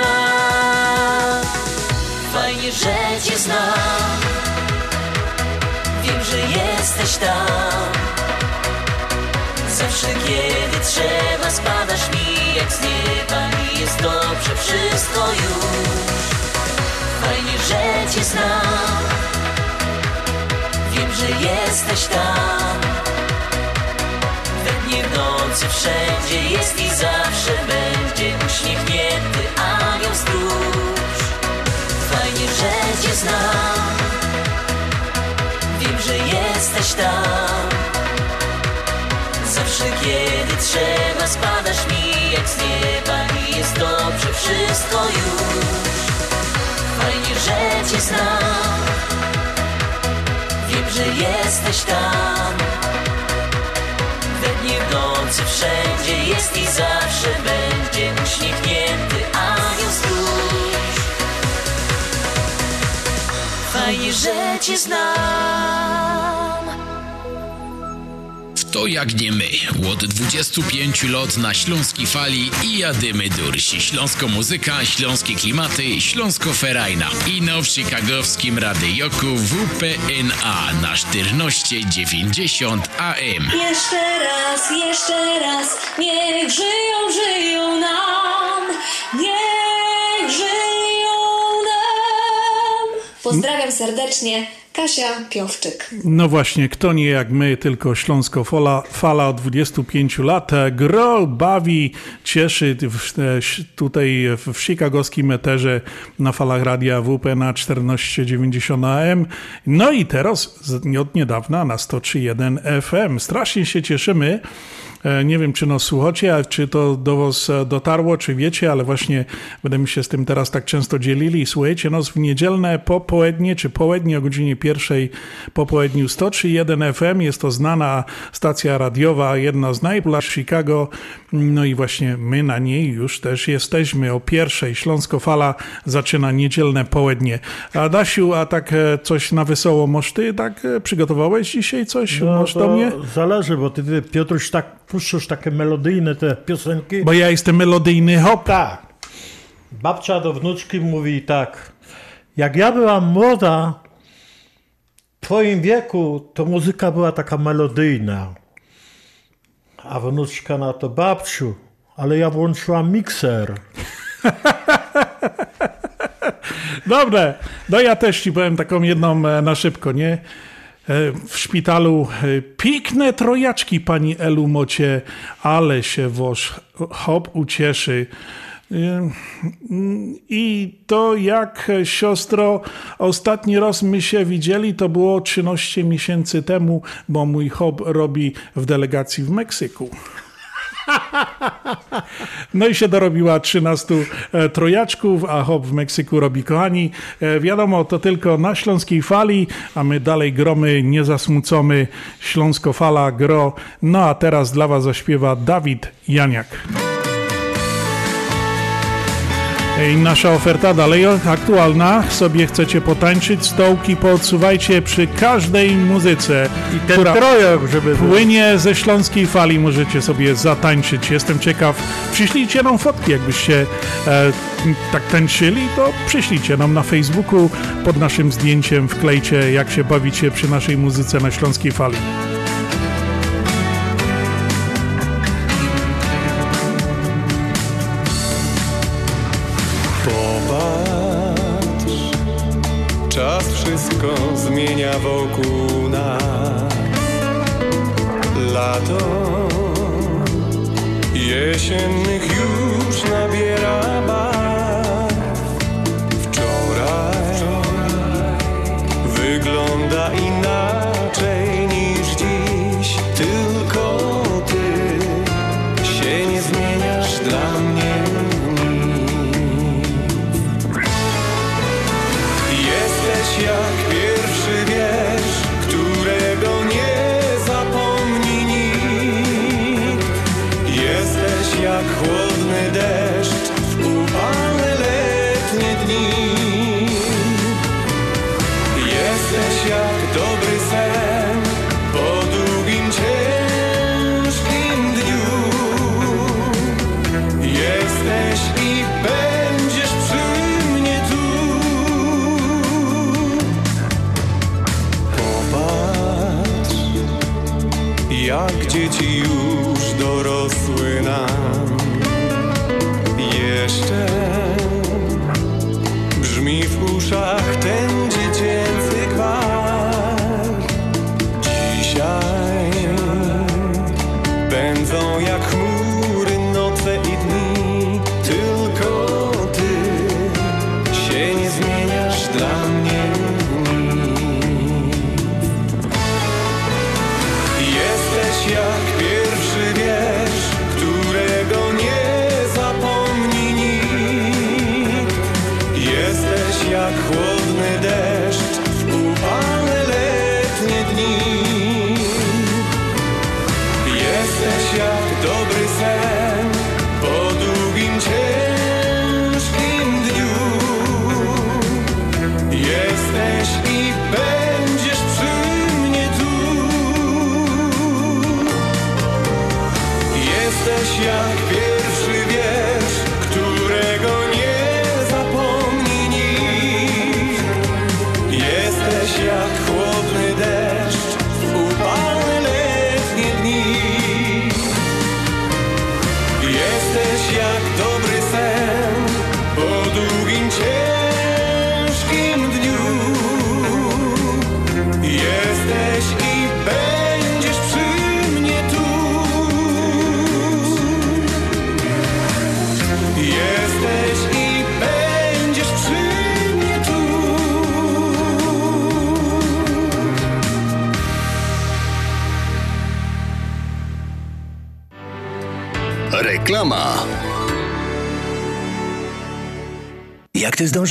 Fajnie, że cię znam. Wiem, że jesteś tam. Zawsze kiedy trzeba spadasz mi jak z nieba I jest dobrze wszystko już. Fajnie, że cię znam. Wiem, że jesteś tam w nocy, wszędzie jest i zawsze będzie Uśmiechnięty anioł stróż. Fajnie, że cię znam. Wiem, że jesteś tam. Zawsze kiedy trzeba spadasz mi jak z nieba I jest dobrze wszystko już. Fajnie, że cię znam. Wiem, że jesteś tam nocy, wszędzie jest i zawsze będzie Uśmiechnięty anioł stróż Fajnie, że cię znam To jak nie my. Od 25 lat na śląskiej fali i jadymy dursi. Śląsko muzyka, śląskie klimaty, śląsko ferajna. I w chicagowskim radioku WPNA na 1490 AM. Jeszcze raz, jeszcze raz, niech żyją, żyją nam, niech żyją nam. Pozdrawiam serdecznie, Kasia Piowczyk. No właśnie, kto nie jak my, tylko Śląsko Fala, fala od 25 lat. Gro, bawi, cieszy w, tutaj w chicagowskim eterze na falach radia WP na 1490 AM. No i teraz od niedawna na 103.1 FM. Strasznie się cieszymy. E, Nie wiem, czy nas słuchacie, a czy to do Was e, dotarło, czy wiecie, ale właśnie będziemy się z tym teraz tak często dzielili. Słuchajcie nas w niedzielne popołudnie, czy południe o godzinie pierwszej po południu 103.1 FM. Jest to znana stacja radiowa, jedna z najpopularniejszych w Chicago. No i właśnie my na niej już też jesteśmy. O pierwszej Śląsko Fala zaczyna niedzielne południe. Adasiu, a tak e, coś na wesoło, może ty tak e, przygotowałeś dzisiaj coś? No, Może do mnie? Zależy, bo ty, ty Piotruś, tak puszczasz takie melodyjne te piosenki. Bo ja jestem melodyjny hop. Tak. Babcia do wnuczki mówi tak. Jak ja byłam młoda, w twoim wieku, to muzyka była taka melodyjna. A wnuczka na to, babciu, ale ja włączyłam mikser. Dobre, no ja też ci powiem taką jedną e, na szybko, nie? E, W szpitalu e, piękne trojaczki pani Elu mocie, ale się woż hop ucieszy. I to jak siostro, ostatni raz my się widzieli, to było 13 miesięcy temu, bo mój hop robi w delegacji w Meksyku. No i się dorobiła 13 e, trojaczków, a hop w Meksyku robi kochani. E, wiadomo, to tylko na śląskiej fali, a my dalej gromy, nie zasmucony. Śląsko fala, gro. No a teraz dla was zaśpiewa Dawid Janiak. I nasza oferta dalej aktualna. Sobie chcecie potańczyć, stołki poodsuwajcie przy każdej muzyce, I ten trojak, żeby był. płynie ze śląskiej fali, możecie sobie zatańczyć. Jestem ciekaw. Przyślijcie nam fotki, jakbyście e, tak tańczyli, to przyślijcie nam na Facebooku pod naszym zdjęciem, wklejcie jak się bawicie przy naszej muzyce na śląskiej fali. Wszystko zmienia wokół nas. Lato jesiennych już nabiera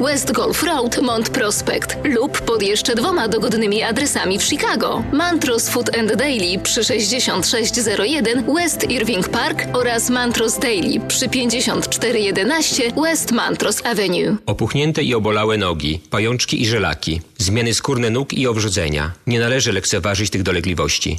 West Golf Road, Mont Prospect lub pod jeszcze dwoma dogodnymi adresami w Chicago. Mantros Food and Daily przy 6601 West Irving Park oraz Mantros Daily przy 5411 West Mantros Avenue. Opuchnięte i obolałe nogi, pajączki i żelaki, zmiany skórne nóg i owrzodzenia. Nie należy lekceważyć tych dolegliwości.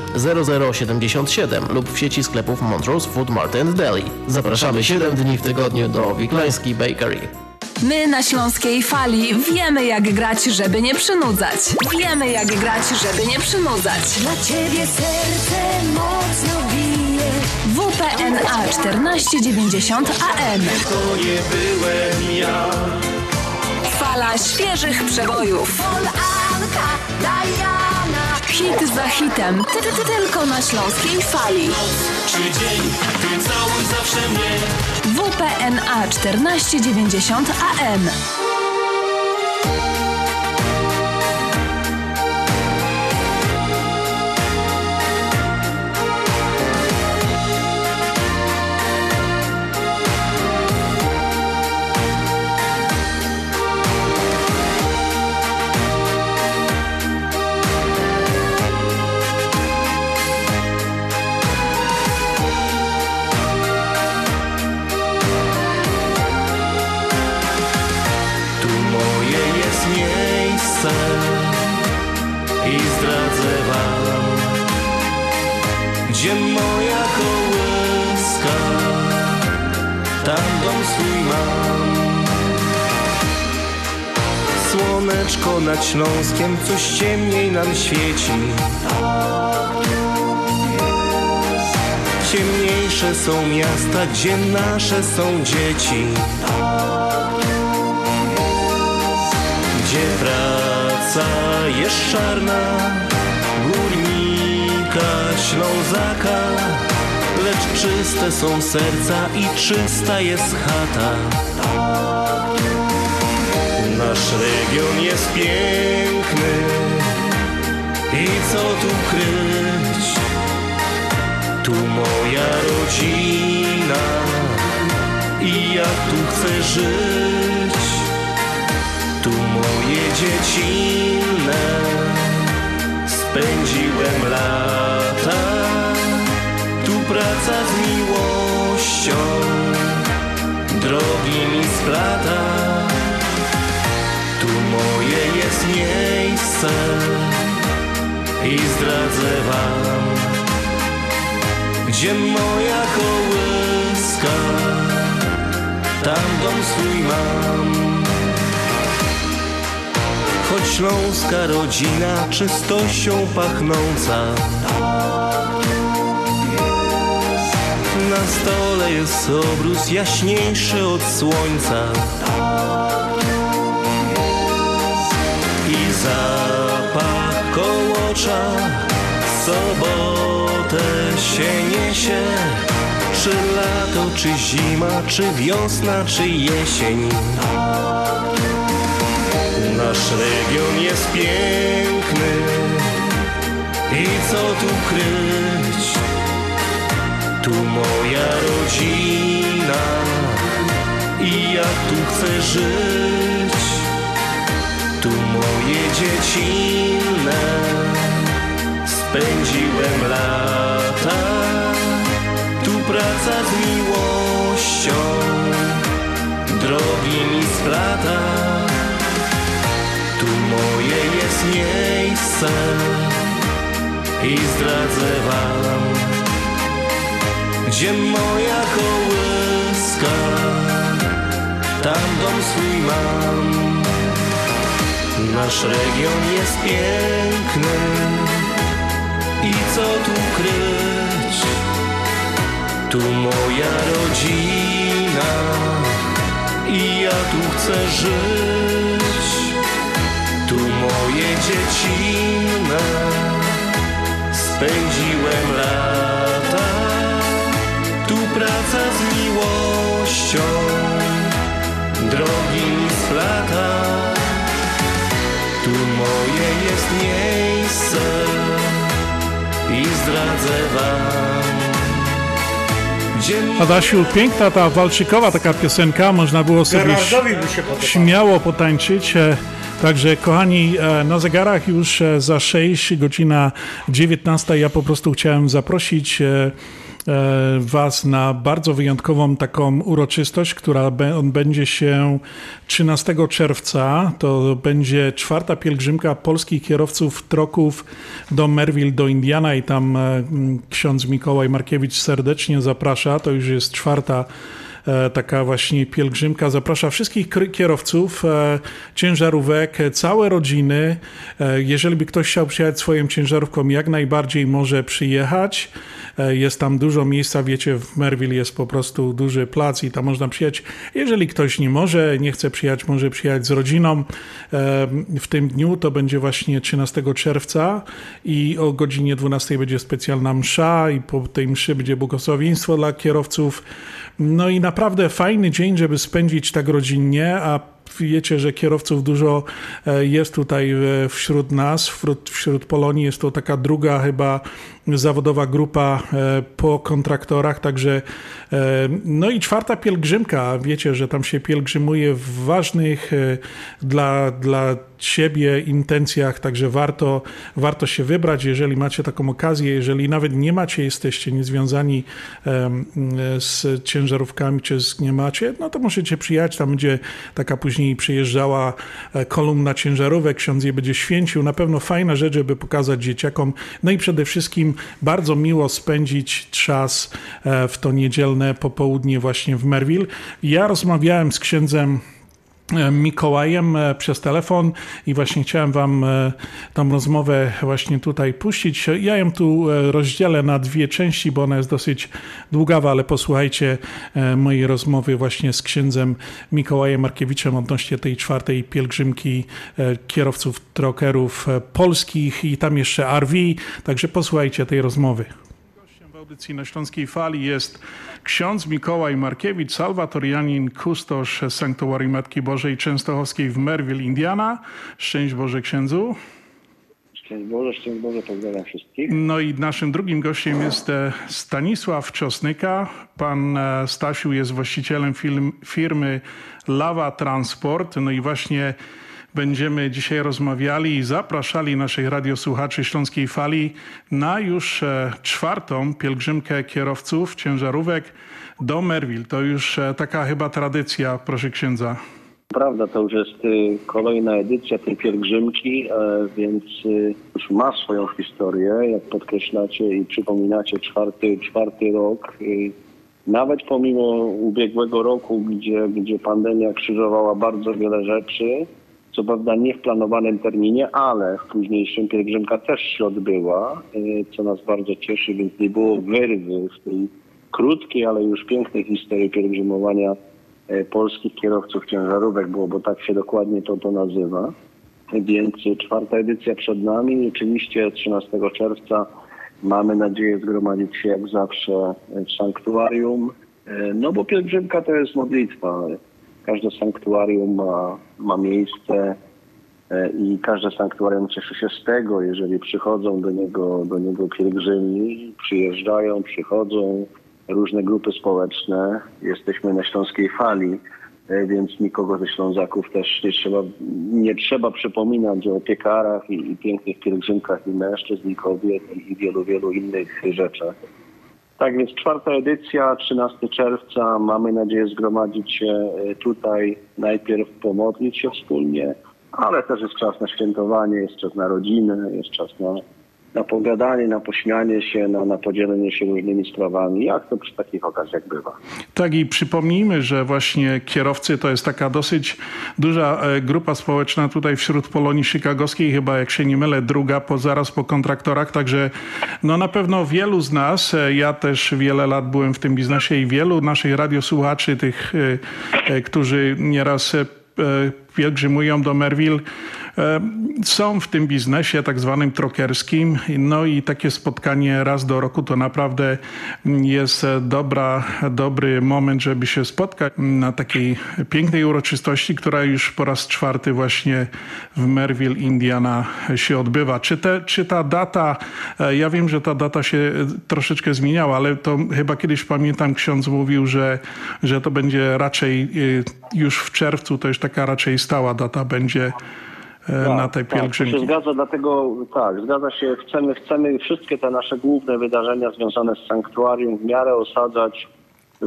0077 lub w sieci sklepów Montrose Food Mart and Deli. Zapraszamy 7 dni w tygodniu do Wiklański Bakery. My na Śląskiej Fali wiemy jak grać, żeby nie przynudzać. Wiemy jak grać, żeby nie przynudzać. Dla ciebie serce mocno bije. WPNA 1490 AM. To nie byłem ja. Fala świeżych przebojów. Anka, Diana. Hit za hitem. Ty, ty, ty, tylko na Śląskiej Fali. Czy dzień, ty całuj zawsze mnie. WPNA 1490 AM. Słoneczko nad Śląskiem, coś ciemniej nam świeci. Ciemniejsze są miasta, gdzie nasze są dzieci. Gdzie praca jest czarna, górnika, ślązaka, lecz czyste są serca i czysta jest chata. Nasz region jest piękny i co tu kryć? Tu moja rodzina i ja tu chcę żyć. Tu moje dziecinne spędziłem lata. Tu praca z miłością drogi mi splata. Moje jest miejsce i zdradzę wam, gdzie moja kołyska, tam dom swój mam. Choć śląska rodzina czystością pachnąca, na stole jest obrus jaśniejszy od słońca. W sobotę się niesie. Czy lato, czy zima, czy wiosna, czy jesień. Nasz region jest piękny i co tu kryć? Tu moja rodzina i ja tu chcę żyć. Tu moje dziecinne spędziłem lata. Tu praca z miłością drogi mi splata. Tu moje jest miejsce i zdradzę wam, gdzie moja kołyska, tam dom swój mam. Nasz region jest piękny i co tu kryć? Tu moja rodzina i ja tu chcę żyć. Tu moje dziecinne spędziłem lata. Tu praca z miłością drogi mi splata. Tu moje jest miejsce i zdradzę wam, gdzie Adasiu, piękna ta walczykowa taka piosenka, można było sobie śmiało potańczyć. E, Także kochani, e, na zegarach już e, za 6, godzina 19. Ja po prostu chciałem zaprosić Was na bardzo wyjątkową taką uroczystość, która odbędzie się 13 czerwca. To będzie czwarta pielgrzymka polskich kierowców troków do Merville, do Indiana i tam e, ksiądz Mikołaj Markiewicz serdecznie zaprasza. To już jest czwarta e, taka właśnie pielgrzymka. Zaprasza wszystkich kierowców e, ciężarówek, e, całe rodziny. E, Jeżeli by ktoś chciał przyjechać swoją ciężarówką, jak najbardziej może przyjechać. E, Jest tam dużo miejsca, wiecie, w Merville jest po prostu duży plac i tam można przyjechać. Jeżeli ktoś nie może, nie chce przyjechać, może przyjechać z rodziną. E, W tym dniu to będzie właśnie 13 czerwca i o godzinie 12 będzie specjalna msza i po tej mszy będzie błogosławieństwo dla kierowców. No i naprawdę fajny dzień, żeby spędzić tak rodzinnie, a wiecie, że kierowców dużo e, jest tutaj e, wśród nas, wśród, wśród Polonii. Jest to taka druga chyba zawodowa grupa e, po kontraktorach, także e, no i czwarta pielgrzymka, wiecie, że tam się pielgrzymuje w ważnych e, dla, dla siebie intencjach, także warto, warto się wybrać, jeżeli macie taką okazję, jeżeli nawet nie macie, jesteście niezwiązani z ciężarówkami, czy z, nie macie, no to możecie przyjechać, tam będzie taka później przyjeżdżała kolumna ciężarówek, ksiądz je będzie święcił, na pewno fajna rzecz, żeby pokazać dzieciakom, no i przede wszystkim bardzo miło spędzić czas e, w to niedzielne popołudnie właśnie w Merville. Ja rozmawiałem z księdzem Mikołajem e, przez telefon i właśnie chciałem wam e, tą rozmowę właśnie tutaj puścić. Ja ją tu e, rozdzielę na dwie części, bo ona jest dosyć długawa, ale posłuchajcie e, mojej rozmowy właśnie z księdzem Mikołajem Markiewiczem odnośnie tej czwartej pielgrzymki e, kierowców trokerów e, polskich i tam jeszcze RV, także posłuchajcie tej rozmowy. Audycji na Śląskiej Fali jest ksiądz Mikołaj Markiewicz, salwatorianin, kustosz Sanktuarii Matki Bożej Częstochowskiej w Merville, Indiana. Szczęść Boże księdzu. Szczęść Boże, szczęść Boże, pozdrawiam wszystkich. No i naszym drugim gościem jest e, Stanisław Czosnyka. Pan e, Stasiu jest właścicielem firmy Lawa Transport. No i właśnie będziemy dzisiaj rozmawiali i zapraszali naszych radiosłuchaczy Śląskiej Fali na już e, czwartą pielgrzymkę kierowców ciężarówek do Merville. To już e, taka chyba tradycja, proszę księdza. Prawda, to już jest y, kolejna edycja tej pielgrzymki, e, więc y, już ma swoją historię, jak podkreślacie i przypominacie czwarty, czwarty rok. Y, Nawet pomimo ubiegłego roku, gdzie, gdzie pandemia krzyżowała bardzo wiele rzeczy, co prawda nie w planowanym terminie, ale w późniejszym pielgrzymka też się odbyła, y, co nas bardzo cieszy, więc nie było wyrwy w tej krótkiej, ale już pięknej historii pielgrzymowania e, polskich kierowców ciężarówek było, bo tak się dokładnie to, to nazywa. Więc czwarta edycja przed nami. Oczywiście 13 czerwca mamy nadzieję zgromadzić się jak zawsze w sanktuarium. E, No bo pielgrzymka to jest modlitwa. Każde sanktuarium ma, ma miejsce e, i każde sanktuarium cieszy się z tego, jeżeli przychodzą do niego, do niego pielgrzymi, przyjeżdżają, przychodzą różne grupy społeczne. Jesteśmy na Śląskiej Fali, e, więc nikogo ze Ślązaków też nie trzeba, nie trzeba przypominać o piekarach i, i pięknych pielgrzymkach i mężczyzn, i kobiet i, i wielu, wielu innych rzeczach. Tak więc czwarta edycja, 13 czerwca. Mamy nadzieję zgromadzić się e, tutaj, najpierw pomodlić się wspólnie, ale też jest czas na świętowanie, jest czas na rodzinę, jest czas na, na pogadanie, na pośmianie się, na, na podzielenie się różnymi sprawami, jak to przy takich okazjach bywa. Tak i przypomnijmy, że właśnie kierowcy to jest taka dosyć duża e, grupa społeczna tutaj wśród Polonii Chicagowskiej, chyba jak się nie mylę, druga po, zaraz po kontraktorach, także no na pewno wielu z nas, e, ja też wiele lat byłem w tym biznesie i wielu naszych radiosłuchaczy, tych, e, którzy nieraz pielgrzymują do Merville, są w tym biznesie tak zwanym trokerskim. No i takie spotkanie raz do roku to naprawdę jest dobra, dobry moment, żeby się spotkać na takiej pięknej uroczystości, która już po raz czwarty właśnie w Merville, Indiana się odbywa. Czy, te, czy ta data, e, ja wiem, że ta data się e, troszeczkę zmieniała, ale to chyba kiedyś pamiętam ksiądz mówił, że, że to będzie raczej e, już w czerwcu, to już taka raczej stała data będzie e, na tej Tak, pielgrzymki. się zgadza, dlatego tak, zgadza się, chcemy, chcemy wszystkie te nasze główne wydarzenia związane z sanktuarium w miarę osadzać y,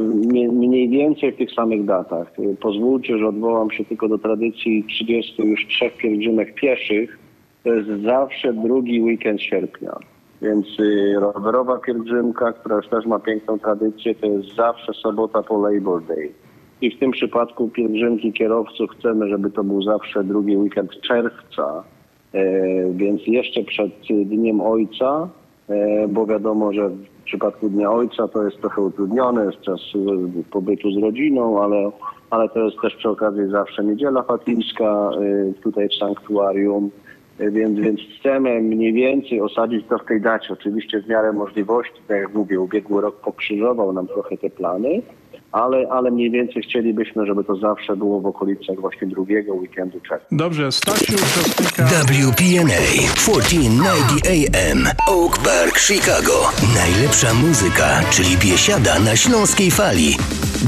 mniej więcej w tych samych datach. Y, Pozwólcie, że odwołam się tylko do tradycji 30 już trzech pielgrzymek pieszych. To jest zawsze drugi weekend sierpnia. Więc y, rowerowa pielgrzymka, która już też ma piękną tradycję, to jest zawsze sobota po Labor Day. I w tym przypadku pielgrzymki kierowców chcemy, żeby to był zawsze drugi weekend czerwca, e, więc jeszcze przed Dniem Ojca, e, bo wiadomo, że w przypadku Dnia Ojca to jest trochę utrudnione, jest czas pobytu z rodziną, ale, ale to jest też przy okazji zawsze niedziela fatimska e, tutaj w sanktuarium. Więc, więc chcemy mniej więcej osadzić to w tej dacie. Oczywiście w miarę możliwości, tak jak mówię, ubiegły rok pokrzyżował nam trochę te plany, ale, ale mniej więcej chcielibyśmy, żeby to zawsze było w okolicach właśnie drugiego weekendu czerwca. Dobrze, Stasiu, piosenka... WPNA 1490 AM Oak Park, Chicago. Najlepsza muzyka, czyli biesiada na śląskiej fali.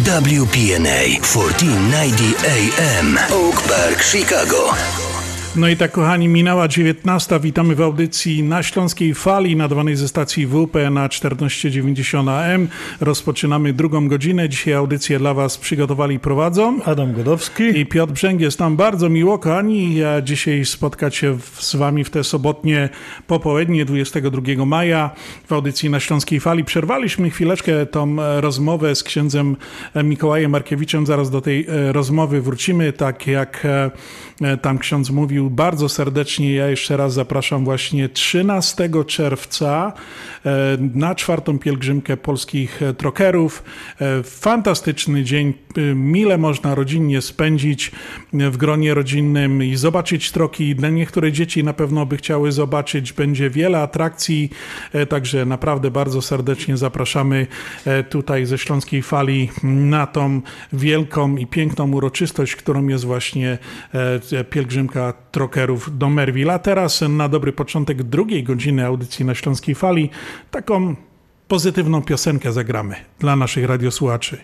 WPNA 1490 AM Oak Park, Chicago. No i tak, kochani, minęła 19. Witamy w audycji na Śląskiej Fali, nadawanej ze stacji WP na 1490 AM. Rozpoczynamy drugą godzinę. Dzisiaj audycję dla Was przygotowali i prowadzą Adam Godowski i Piotr Brzęg. Jest nam bardzo miło, kochani, ja dzisiaj spotkać się z Wami w te sobotnie popołudnie 22 maja w audycji na Śląskiej Fali. Przerwaliśmy chwileczkę tą e, rozmowę z księdzem e, Mikołajem Markiewiczem. Zaraz do tej e, rozmowy wrócimy, tak jak tam ksiądz mówił. Bardzo serdecznie ja jeszcze raz zapraszam właśnie 13 czerwca e, na czwartą pielgrzymkę polskich e, trokerów. E, Fantastyczny dzień, mile można rodzinnie spędzić w gronie rodzinnym i zobaczyć troki. Dla niektóre dzieci na pewno by chciały zobaczyć. Będzie wiele atrakcji, także naprawdę bardzo serdecznie zapraszamy tutaj ze Śląskiej Fali na tą wielką i piękną uroczystość, którą jest właśnie pielgrzymka trokerów do Merwil. A teraz na dobry początek drugiej godziny audycji na Śląskiej Fali taką pozytywną piosenkę zagramy dla naszych radiosłuchaczy.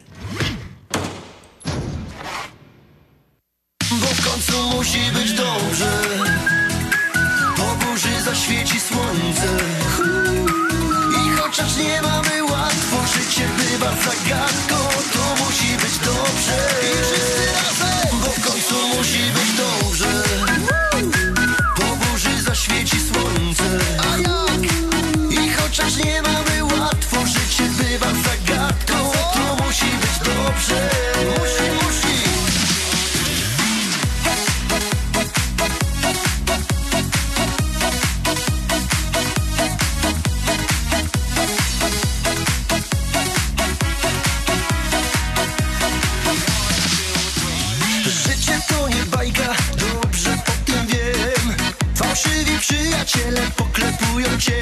Przyjaciele poklepują cię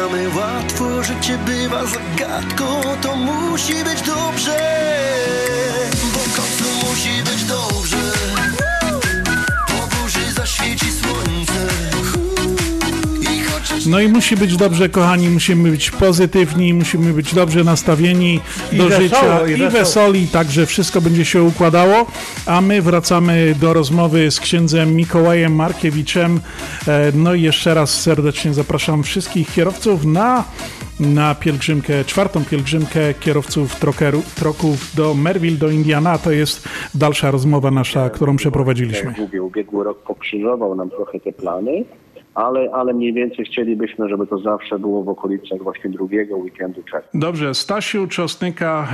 mamy łatwo Życie bywa zagadką To musi być dobrze. Bo w końcu musi być dobrze. Po burzy zaświeci słońce. No i musi być dobrze, kochani, musimy być pozytywni, musimy być dobrze nastawieni I do wesoło, życia i i wesoli, także wszystko będzie się układało. A my wracamy do rozmowy z księdzem Mikołajem Markiewiczem. E, No i jeszcze raz serdecznie zapraszam wszystkich kierowców na, na pielgrzymkę, czwartą pielgrzymkę kierowców trokeru, troków do Merville, do Indiana. To jest dalsza rozmowa nasza, którą przeprowadziliśmy. Mówię, ubiegły rok pokrzyżował nam trochę te plany, ale, ale mniej więcej chcielibyśmy, żeby to zawsze było w okolicach właśnie drugiego weekendu czerwca. Dobrze, Stasiu Czosnyka,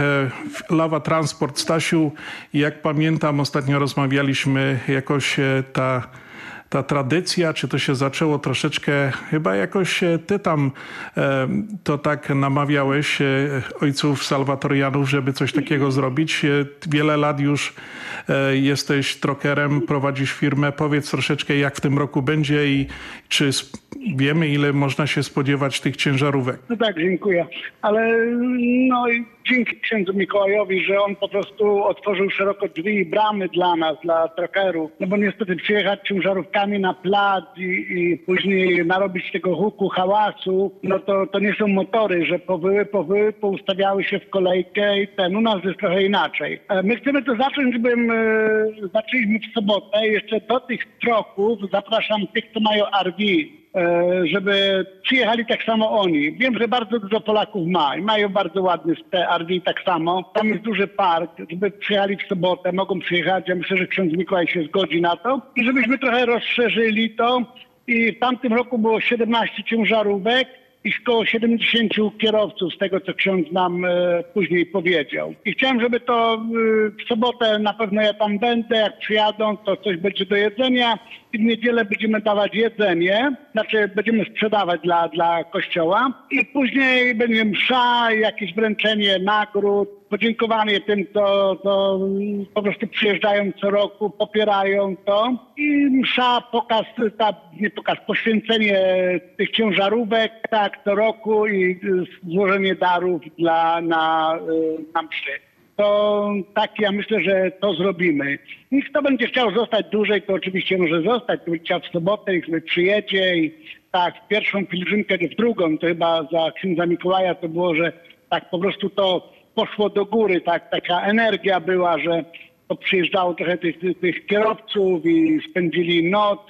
e, Lawa Transport. Stasiu, jak pamiętam, ostatnio rozmawialiśmy, jakoś e, ta, ta tradycja, czy to się zaczęło troszeczkę, chyba jakoś e, ty tam e, to tak namawiałeś e, ojców salwatorianów, żeby coś takiego zrobić. Wiele lat już jesteś trokerem, prowadzisz firmę. Powiedz troszeczkę, jak w tym roku będzie i czy wiemy, ile można się spodziewać tych ciężarówek. No tak, dziękuję. Ale no i dzięki księdzu Mikołajowi, że on po prostu otworzył szeroko drzwi i bramy dla nas, dla truckerów. No bo niestety przyjechać ciężarówkami na plac i, i później narobić tego huku, hałasu, no to, to nie są motory, że powyły, powyły, poustawiały się w kolejkę i ten. U nas jest trochę inaczej. E, My chcemy to zacząć, żebym e, zaczęliśmy w sobotę. Jeszcze do tych troków zapraszam tych, co mają RV żeby przyjechali tak samo oni. Wiem, że bardzo dużo Polaków ma i mają bardzo ładny RV tak samo. Tam jest duży park, żeby przyjechali w sobotę, mogą przyjechać. Ja myślę, że ksiądz Mikołaj się zgodzi na to. I żebyśmy trochę rozszerzyli to. I w tamtym roku było 17 ciężarówek i około 70 kierowców z tego, co ksiądz nam e, później powiedział. I chciałem, żeby to e, w sobotę na pewno ja tam będę, jak przyjadą, to coś będzie do jedzenia i w niedzielę będziemy dawać jedzenie, znaczy będziemy sprzedawać dla, dla kościoła i później będzie msza, jakieś wręczenie nagród, podziękowanie tym, co, co po prostu przyjeżdżają co roku, popierają to i msza, pokaz, ta, nie pokaz, poświęcenie tych ciężarówek, tak, co roku i złożenie darów dla, na, na mszy. To tak ja myślę, że to zrobimy. I kto będzie chciał zostać dłużej, to oczywiście może zostać. Kto będzie chciał w sobotę, niech sobie przyjedzie i tak, w pierwszą pielgrzymkę, w drugą, to chyba za księdza Mikołaja to było, że tak po prostu to poszło do góry, tak, taka energia była, że to przyjeżdżało trochę tych, tych, kierowców i spędzili noc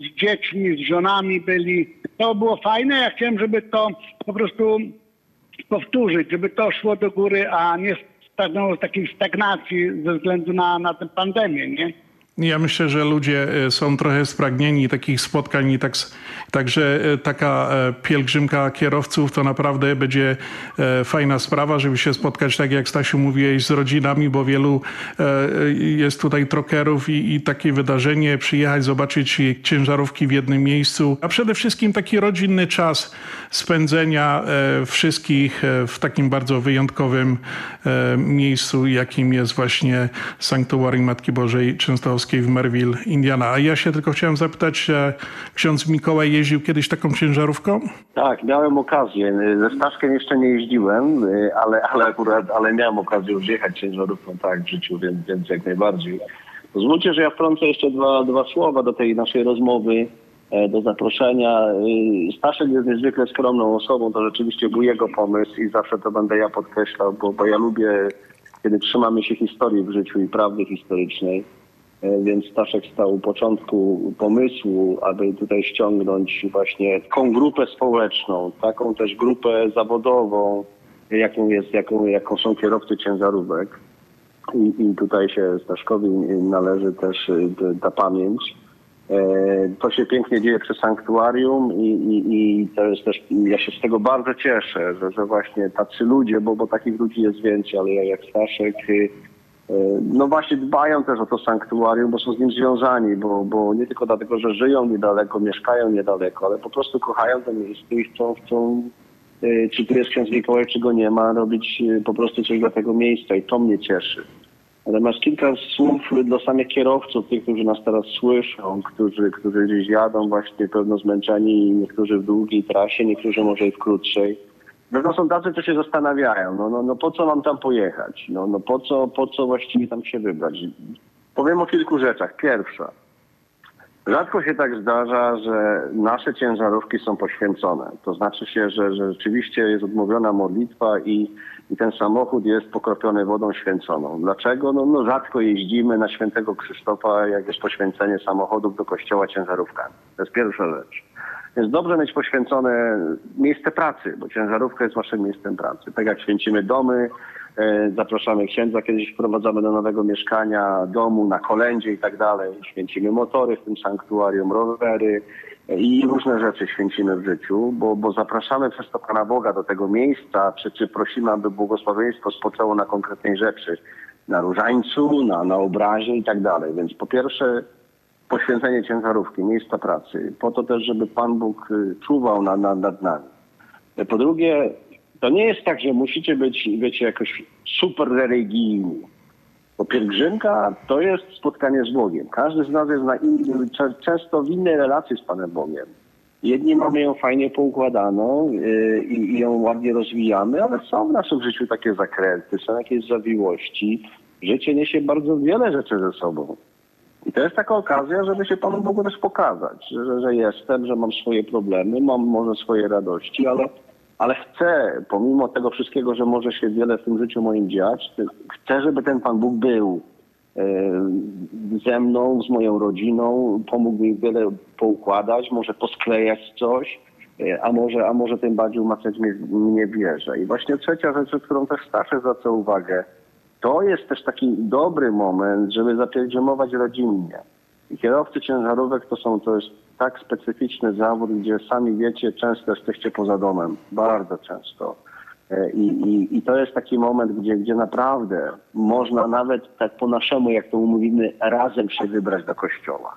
z dziećmi, z żonami byli. To było fajne, ja chciałem, żeby to po prostu powtórzyć, żeby to szło do góry, a nie stanęło w takiej stagnacji ze względu na, na tę pandemię, nie? Ja myślę, że ludzie e, są trochę spragnieni takich spotkań i tak, także e, taka e, pielgrzymka kierowców to naprawdę będzie fajna sprawa, żeby się spotkać, tak jak Stasiu mówiłeś, z rodzinami, bo wielu jest tutaj trokerów i, i takie wydarzenie, przyjechać, zobaczyć ciężarówki w jednym miejscu, a przede wszystkim taki rodzinny czas spędzenia wszystkich w takim bardzo wyjątkowym miejscu, jakim jest właśnie Sanktuarium Matki Bożej Częstochowskiej w Merville, Indiana. A ja się tylko chciałem zapytać, e, ksiądz Mikołaj jeździł kiedyś taką ciężarówką? Tak, miałem okazję. Ze Staszkiem jeszcze nie jeździłem, y, ale, ale akurat ale miałem okazję już jechać ciężarówką tak w życiu, więc, więc jak najbardziej. Pozwólcie, że ja wtrącę jeszcze dwa, dwa słowa do tej naszej rozmowy, e, do zaproszenia. Staszek jest niezwykle skromną osobą, to rzeczywiście był jego pomysł i zawsze to będę ja podkreślał, bo, bo ja lubię, kiedy trzymamy się historii w życiu i prawdy historycznej. E, Więc Staszek stał u początku pomysłu, aby tutaj ściągnąć właśnie taką grupę społeczną, taką też grupę zawodową, jaką, jest, jaką, jaką są kierowcy ciężarówek. I, I tutaj się Staszkowi należy też y, ta pamięć. E, To się pięknie dzieje przy sanktuarium i, i, i to jest też, ja się z tego bardzo cieszę, że, że właśnie tacy ludzie, bo, bo takich ludzi jest więcej, ale jak Staszek, y, no właśnie dbają też o to sanktuarium, bo są z nim związani, bo, bo nie tylko dlatego, że żyją niedaleko, mieszkają niedaleko, ale po prostu kochają to miejsce i chcą, chcą y, czy tu jest ksiądz Mikołaj, czy go nie ma, robić y, po prostu coś dla tego miejsca i to mnie cieszy. Natomiast kilka słów dla samych kierowców, tych, którzy nas teraz słyszą, którzy, którzy gdzieś jadą właśnie pewno zmęczeni, niektórzy w długiej trasie, niektórzy może i w krótszej. No to są tacy, co się zastanawiają, no, no, no po co mam tam pojechać? No, no po, co, po co właściwie tam się wybrać? Powiem o kilku rzeczach. Pierwsza. Rzadko się tak zdarza, że nasze ciężarówki są poświęcone. To znaczy się, że, że rzeczywiście jest odmówiona modlitwa i, i ten samochód jest pokropiony wodą święconą. Dlaczego? No, no rzadko jeździmy na świętego Krzysztofa, jak jest poświęcenie samochodów do kościoła ciężarówkami. To jest pierwsza rzecz. Więc dobrze mieć poświęcone miejsce pracy, bo ciężarówka jest waszym miejscem pracy. Tak jak święcimy domy, e, zapraszamy księdza, kiedyś wprowadzamy do nowego mieszkania, domu, na kolędzie i tak dalej. Święcimy motory w tym sanktuarium, rowery e, i różne rzeczy święcimy w życiu, bo, bo zapraszamy przez to Pana Boga do tego miejsca, czy, czy prosimy, aby błogosławieństwo spoczęło na konkretnej rzeczy, na różańcu, na, na obrazie i tak dalej. Więc po pierwsze poświęcenie ciężarówki, miejsca pracy, po to też, żeby Pan Bóg y, czuwał na, na, nad nami. Po drugie, to nie jest tak, że musicie być, wiecie, jakoś super religijni. Bo pielgrzymka to jest spotkanie z Bogiem. Każdy z nas jest na innym, często w innej relacji z Panem Bogiem. Jedni mamy ją fajnie poukładaną yy, i ją ładnie rozwijamy, ale są w naszym życiu takie zakręty, są jakieś zawiłości. Życie niesie bardzo wiele rzeczy ze sobą. I to jest taka okazja, żeby się Panu Bogu też pokazać, że, że jestem, że mam swoje problemy, mam może swoje radości, ale, ale chcę, pomimo tego wszystkiego, że może się wiele w tym życiu moim dziać, chcę, żeby ten Pan Bóg był e, ze mną, z moją rodziną, pomógł mi wiele poukładać, może posklejać coś, e, a może, a może tym bardziej umacniać mnie, mnie wierze. I właśnie trzecia rzecz, którą też starszy zwraca uwagę, to jest też taki dobry moment, żeby zapielgrzymować rodzinnie. Kierowcy ciężarówek to są, to jest tak specyficzny zawód, gdzie sami wiecie, często jesteście poza domem. Bardzo często. E, I, i, I to jest taki moment, gdzie, gdzie naprawdę można nawet tak po naszemu, jak to mówimy, razem się wybrać do kościoła.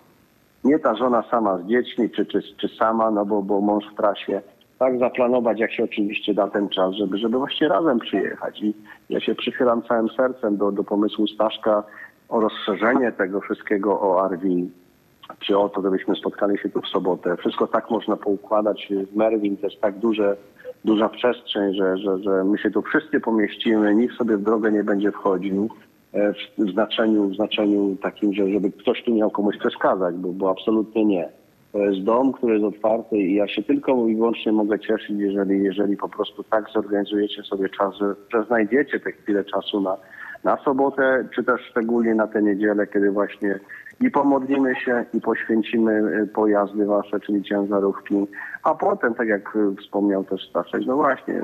Nie ta żona sama z dziećmi, czy, czy, czy sama, no bo, bo mąż w trasie. Tak zaplanować, jak się oczywiście da ten czas, żeby, żeby właśnie razem przyjechać. I ja się przychylam całym sercem do, do pomysłu Staszka o rozszerzenie tego wszystkiego o Arwin, czy o to, żebyśmy spotkali się tu w sobotę. Wszystko tak można poukładać. W Merwin jest tak duże, duża przestrzeń, że, że, że my się tu wszyscy pomieścimy, nikt sobie w drogę nie będzie wchodził e, w znaczeniu, w znaczeniu takim, że żeby ktoś tu miał komuś przeszkadzać, bo, bo absolutnie nie. To jest dom, który jest otwarty i ja się tylko i wyłącznie mogę cieszyć, jeżeli, jeżeli po prostu tak zorganizujecie sobie czas, że, że znajdziecie te chwilę czasu na, na sobotę, czy też szczególnie na tę niedzielę, kiedy właśnie i pomodlimy się i poświęcimy y, pojazdy wasze, czyli ciężarówki, a potem, tak jak y, wspomniał też Staszek, no właśnie,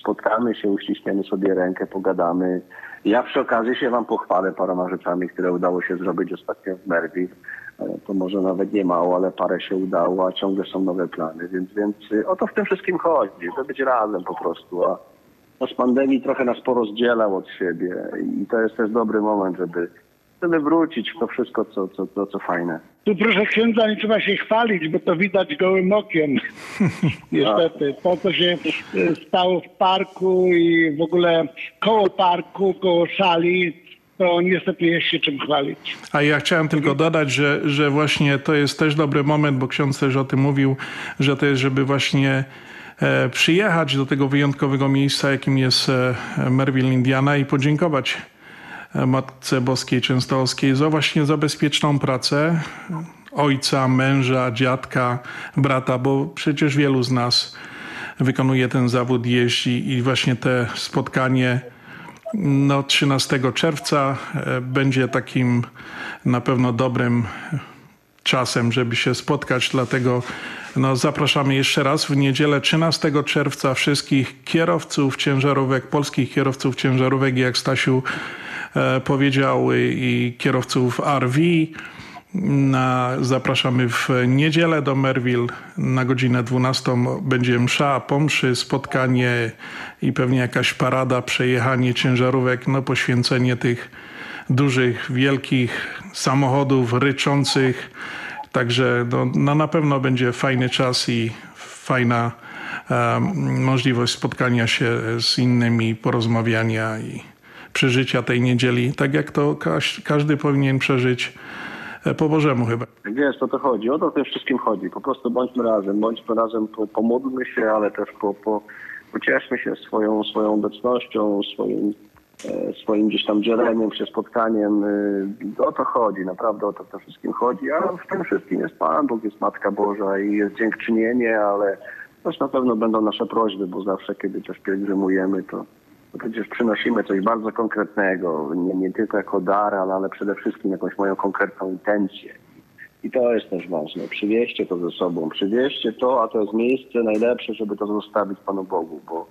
spotkamy się, uściśniemy sobie rękę, pogadamy. Ja przy okazji się wam pochwalę paroma rzeczami, które udało się zrobić ostatnio w Merwi. To może nawet nie mało, ale parę się udało, a ciągle są nowe plany, więc, więc o to w tym wszystkim chodzi, żeby być razem po prostu, a z pandemii trochę nas porozdzielał od siebie i to jest też dobry moment, żeby, żeby wrócić w to wszystko, co, co, co, co fajne. Tu proszę księdza, nie trzeba się chwalić, bo to widać gołym okiem. Niestety. To, co się e, stało w parku i w ogóle koło parku, koło sali, to niestety jest się czym chwalić. A ja chciałem tylko dodać, że, że właśnie to jest też dobry moment, bo ksiądz też o tym mówił, że to jest, żeby właśnie e, przyjechać do tego wyjątkowego miejsca, jakim jest e, Merville, Indiana i podziękować e, Matce Boskiej Częstochowskiej za właśnie za bezpieczną pracę ojca, męża, dziadka, brata, bo przecież wielu z nas wykonuje ten zawód, jeździ i właśnie te spotkanie no, 13 czerwca e, będzie takim na pewno dobrym czasem, żeby się spotkać. Dlatego no, zapraszamy jeszcze raz w niedzielę 13 czerwca wszystkich kierowców ciężarówek, polskich kierowców ciężarówek, jak Stasiu e, powiedział, i kierowców RV. Na, zapraszamy w niedzielę do Merville na godzinę 12. Będzie msza, pomszy, spotkanie i pewnie jakaś parada, przejechanie ciężarówek, no poświęcenie tych dużych, wielkich samochodów ryczących. Także no, no na pewno będzie fajny czas i fajna um, możliwość spotkania się z innymi, porozmawiania i przeżycia tej niedzieli, tak jak to każ, każdy powinien przeżyć e, po Bożemu chyba. Wiesz, o to chodzi, o to w tym wszystkim chodzi. Po prostu bądźmy razem, bądźmy razem, po, pomódlmy się, ale też po, po, pocieszmy się swoją, swoją obecnością, swoim e, swoim gdzieś tam dzieleniem się, spotkaniem. e, O to chodzi, naprawdę o to w tym wszystkim chodzi. A w tym wszystkim jest Pan Bóg, jest Matka Boża i jest dziękczynienie, ale też na pewno będą nasze prośby, bo zawsze, kiedy też pielgrzymujemy, to przecież przynosimy coś bardzo konkretnego. Nie, nie tylko jako dar, ale, ale przede wszystkim jakąś moją konkretną intencję. I to jest też ważne. Przywieźcie to ze sobą. Przywieźcie to, a to jest miejsce najlepsze, żeby to zostawić Panu Bogu, bo,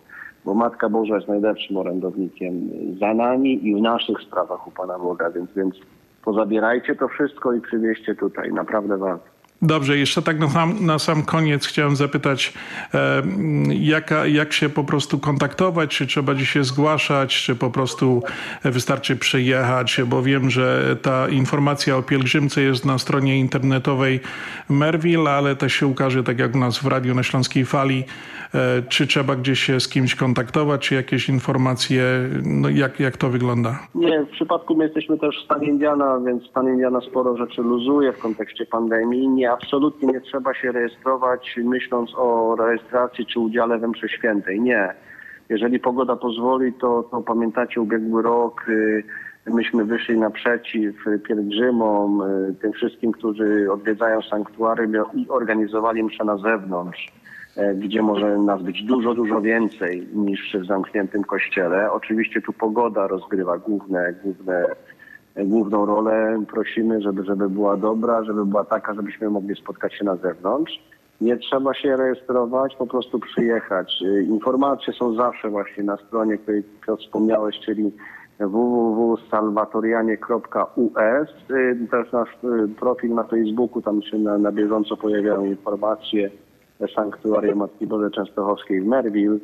bo Matka Boża jest najlepszym orędownikiem za nami i w naszych sprawach u Pana Boga, więc, więc pozabierajcie to wszystko i przywieźcie tutaj. Naprawdę warto. Dobrze, jeszcze tak na sam, na sam koniec chciałem zapytać, e, jaka, jak się po prostu kontaktować, czy trzeba gdzieś się zgłaszać, czy po prostu wystarczy przyjechać, bo wiem, że ta informacja o pielgrzymce jest na stronie internetowej Merville, ale też się ukaże, tak jak u nas w Radiu na Śląskiej Fali, e, czy trzeba gdzieś się z kimś kontaktować, czy jakieś informacje, no jak, jak to wygląda? Nie, w przypadku my jesteśmy też stan Indiana, więc stan Indiana sporo rzeczy luzuje w kontekście pandemii. Nie, absolutnie nie trzeba się rejestrować myśląc o rejestracji czy udziale we mszy świętej. Nie. Jeżeli pogoda pozwoli, to, to pamiętacie ubiegły rok, y, myśmy wyszli naprzeciw pielgrzymom, y, tym wszystkim, którzy odwiedzają sanktuarium i organizowali mszę na zewnątrz e, gdzie może nas być dużo, dużo więcej niż w zamkniętym kościele. Oczywiście tu pogoda rozgrywa główne, główne, główną rolę. Prosimy, żeby, żeby była dobra, żeby była taka, żebyśmy mogli spotkać się na zewnątrz. Nie trzeba się rejestrować, po prostu przyjechać. Y, Informacje są zawsze właśnie na stronie, której wspomniałeś, czyli www.salvatorianie.us. Y, jest nasz y, profil na Facebooku, tam się na, na bieżąco pojawiają informacje Sanktuarium Matki Bożej Częstochowskiej w Merville.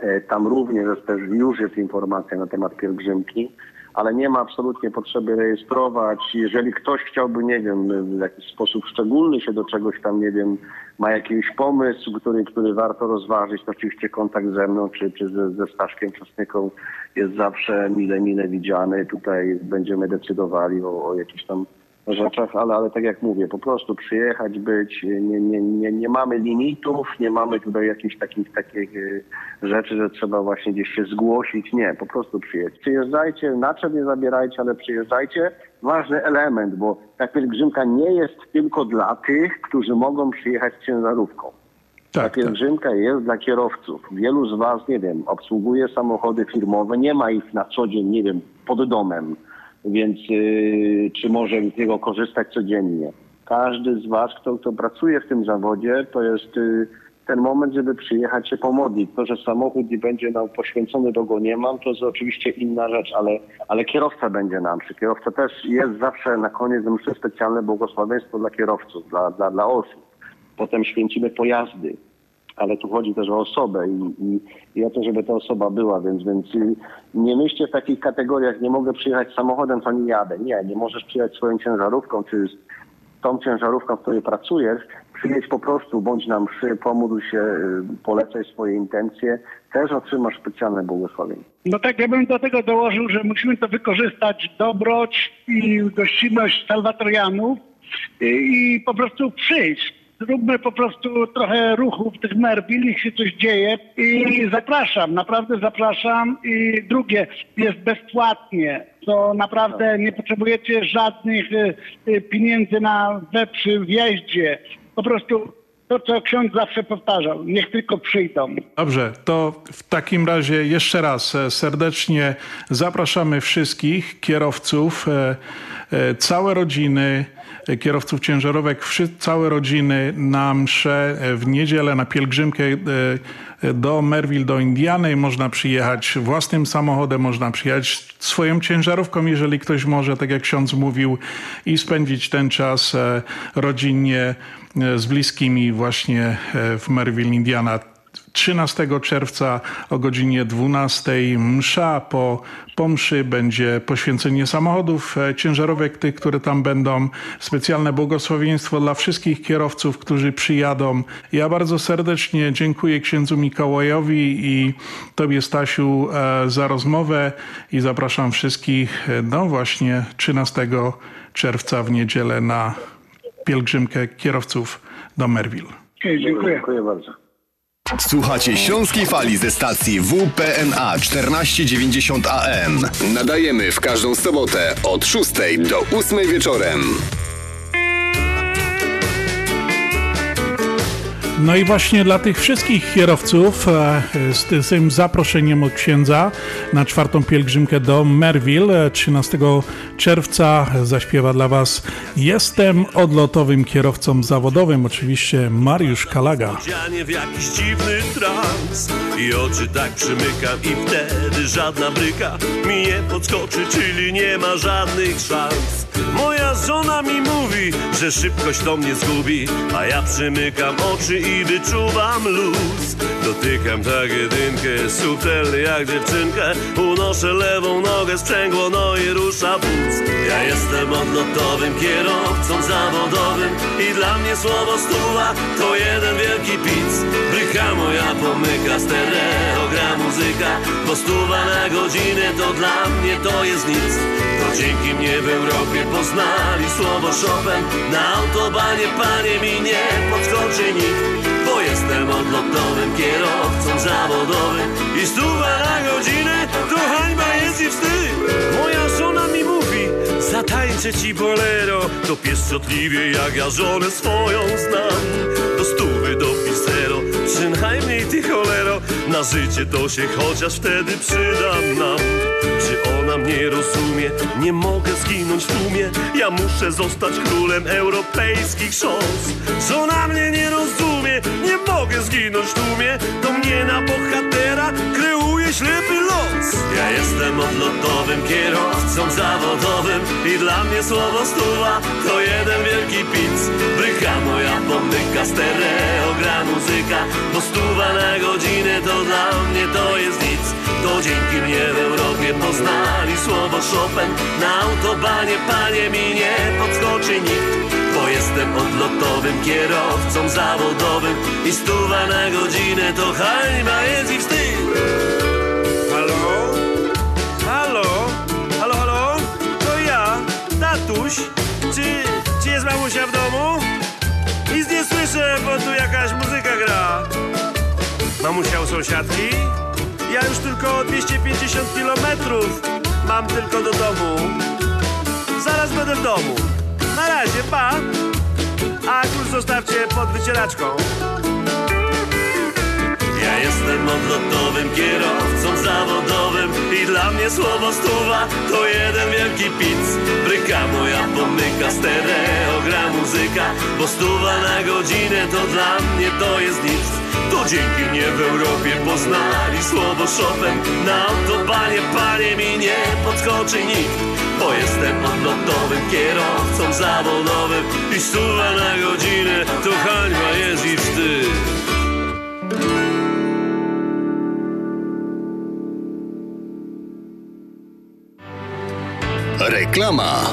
E, Tam również też już jest informacja na temat pielgrzymki, ale nie ma absolutnie potrzeby rejestrować. Jeżeli ktoś chciałby, nie wiem, w jakiś sposób szczególny się do czegoś tam, nie wiem, ma jakiś pomysł, który, który warto rozważyć, to oczywiście kontakt ze mną czy, czy ze, ze Staszkiem Czosnyką jest zawsze mile, mile widziany. Tutaj będziemy decydowali o, o jakichś tam rzeczach, ale, ale tak jak mówię, po prostu przyjechać, być, nie, nie, nie, nie mamy limitów, nie mamy tutaj jakichś takich, takich y, rzeczy, że trzeba właśnie gdzieś się zgłosić. Nie, po prostu przyjedź. Przyjeżdżajcie, na czym nie zabierajcie, ale przyjeżdżajcie. Ważny element, bo ta pielgrzymka nie jest tylko dla tych, którzy mogą przyjechać z ciężarówką. Ta pielgrzymka jest dla kierowców. Wielu z Was, nie wiem, obsługuje samochody firmowe, nie ma ich na co dzień, nie wiem, pod domem, więc yy, czy może z niego korzystać codziennie. Każdy z Was, kto, kto pracuje w tym zawodzie, to jest yy, ten moment, żeby przyjechać się pomodlić. To, że samochód nie będzie nam poświęcony, to go nie mam, to jest oczywiście inna rzecz, ale, ale kierowca będzie nam przy. Kierowca też jest zawsze na koniec mszy specjalne błogosławieństwo dla kierowców, dla, dla, dla osób. Potem święcimy pojazdy ale tu chodzi też o osobę i, i, i o to, żeby ta osoba była, więc, więc y, nie myślcie w takich kategoriach, nie mogę przyjechać samochodem, to nie jadę. Nie, nie możesz przyjechać swoją ciężarówką, czy tą ciężarówką, w której pracujesz, przyjedź po prostu, bądź na mszy, pomódl się, y, polecaj swoje intencje, też otrzymasz specjalne błogosławieństwo. No tak, ja bym do tego dołożył, że musimy to wykorzystać dobroć i gościnność salwatorianów i, i po prostu przyjść. Zróbmy po prostu trochę ruchu w tych Merville, niech się coś dzieje i zapraszam, naprawdę zapraszam. I drugie, jest bezpłatnie, to naprawdę nie potrzebujecie żadnych y, y, pieniędzy na we przy wjeździe. Po prostu to, co ksiądz zawsze powtarzał, niech tylko przyjdą. Dobrze, to w takim razie jeszcze raz e, serdecznie zapraszamy wszystkich kierowców, e, e, całe rodziny, kierowców ciężarówek, całe rodziny na mszę e, w niedzielę, na pielgrzymkę e, e, do Merville, do Indiany. Można przyjechać własnym samochodem, można przyjechać swoją ciężarówką, jeżeli ktoś może, tak jak ksiądz mówił, i spędzić ten czas rodzinnie z bliskimi właśnie w Merville, Indiana. 13 czerwca o godzinie 12 msza. Po, po mszy będzie poświęcenie samochodów e, ciężarówek, tych, które tam będą. Specjalne błogosławieństwo dla wszystkich kierowców, którzy przyjadą. Ja bardzo serdecznie dziękuję księdzu Mikołajowi i tobie Stasiu e, za rozmowę i zapraszam wszystkich e, no właśnie 13 czerwca w niedzielę na pielgrzymkę kierowców do Merville. Dziękuję. Dziękuję bardzo. Słuchacie Śląskiej Fali ze stacji WPNA 1490 AM. Nadajemy w każdą sobotę od 6 do 8 wieczorem. No i właśnie dla tych wszystkich kierowców e, z, ty- z tym zaproszeniem od księdza na czwartą pielgrzymkę do Merville e, 13 czerwca zaśpiewa dla Was Jestem odlotowym kierowcą zawodowym, oczywiście Mariusz Kalaga. W jakiś dziwny trans I oczy tak przymykam i wtedy żadna bryka Mi nie podskoczy, czyli nie ma żadnych szans Moja żona mi mówi, że szybkość to mnie zgubi A ja przymykam oczy i wyczuwam luz. Dotykam tak jedynkę, subtelny jak dziewczynkę. Unoszę lewą nogę, sprzęgło, no i rusza wóz. Ja jestem odlotowym kierowcą zawodowym I dla mnie słowo stuwa to jeden wielki pic. Bryka moja pomyka, stereo gra muzyka Bo stuwa na godzinę to dla mnie to jest nic. To dzięki mnie w Europie poznali słowo Chopin. Na autobanie panie mi nie podskoczy nikt jestem odlotowym kierowcą zawodowym I stuwa na godzinę to hańba jest i wstyd. Moja żona mi mówi Zatańczę ci bolero. To pieszczotliwie jak ja żonę swoją znam. Do stówy do pisero Przynajmniej ty cholero. Na życie to się chociaż wtedy przydam nam. Czy ona mnie rozumie? Nie mogę zginąć w tłumie. Ja muszę zostać królem europejskich szos Żona mnie nie rozumie Nie mogę zginąć w tłumie. To mnie na bohatera kreuje ślepy los. Ja jestem odlotowym kierowcą zawodowym I dla mnie słowo stuwa to jeden wielki pic. Bryka moja pomyka, stereo gra muzyka Bo stuwa na godzinę to dla mnie to jest nic. To dzięki mnie w Europie poznali słowo Chopin. Na autobanie panie mi nie podskoczy nikt jestem odlotowym kierowcą zawodowym I stuwa na godzinę to hańba jest i wstyd Halo? Halo? Halo, halo? To ja, tatuś Czy, czy jest mamusia w domu? Nic nie słyszę, bo tu jakaś muzyka gra Mamusia u sąsiadki? Ja już tylko 250 kilometrów Mam tylko do domu Zaraz będę w domu Na razie, pa. A klucz zostawcie pod wycieraczką jestem odlotowym kierowcą zawodowym I dla mnie słowo stuwa to jeden wielki pic. Bryka moja pomyka, stereo gra muzyka Bo stuwa na godzinę to dla mnie to jest nic. To dzięki mnie w Europie poznali słowo Chopin. Na autobanie panie mi nie podskoczy nikt Bo jestem odlotowym kierowcą zawodowym I stuwa na godzinę to hańba jest i wstyd Reklama.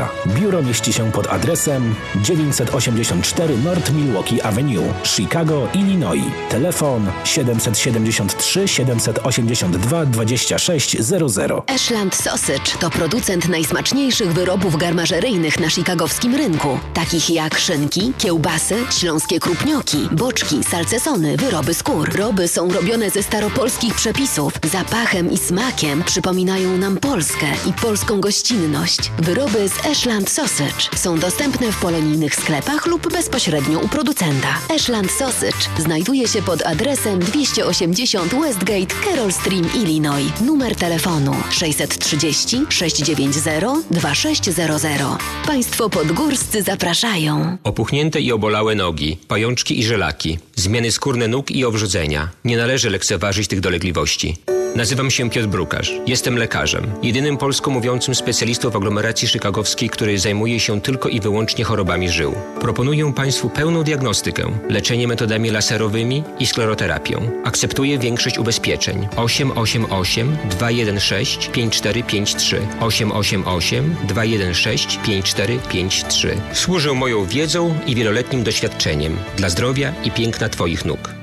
Biuro mieści się pod adresem 984 North Milwaukee Avenue, Chicago, Illinois. Telefon 773 782 2600. Ashland Sausage to producent najsmaczniejszych wyrobów garmażeryjnych na chicagowskim rynku, takich jak szynki, kiełbasy, śląskie krupnioki, boczki, salcesony, wyroby skór. Wyroby są robione ze staropolskich przepisów. Zapachem i smakiem przypominają nam Polskę i polską gościnność. Wyroby z Ashland Sausage są dostępne w polonijnych sklepach lub bezpośrednio u producenta. Ashland Sausage znajduje się pod adresem 280 Westgate, Carroll Stream, Illinois. Numer telefonu 630 690 2600. Państwo podgórscy zapraszają. Opuchnięte i obolałe nogi, pajączki i żelaki, zmiany skórne nóg i owrzodzenia. Nie należy lekceważyć tych dolegliwości. Nazywam się Piotr Brukarz. Jestem lekarzem. Jedynym polsko mówiącym specjalistą w aglomeracji chicagowskiej, który zajmuje się tylko i wyłącznie chorobami żył. Proponuję Państwu pełną diagnostykę, leczenie metodami laserowymi i skleroterapią. Akceptuję większość ubezpieczeń. 888 216 5453 888 216 5453 Służę moją wiedzą i wieloletnim doświadczeniem dla zdrowia i piękna Twoich nóg.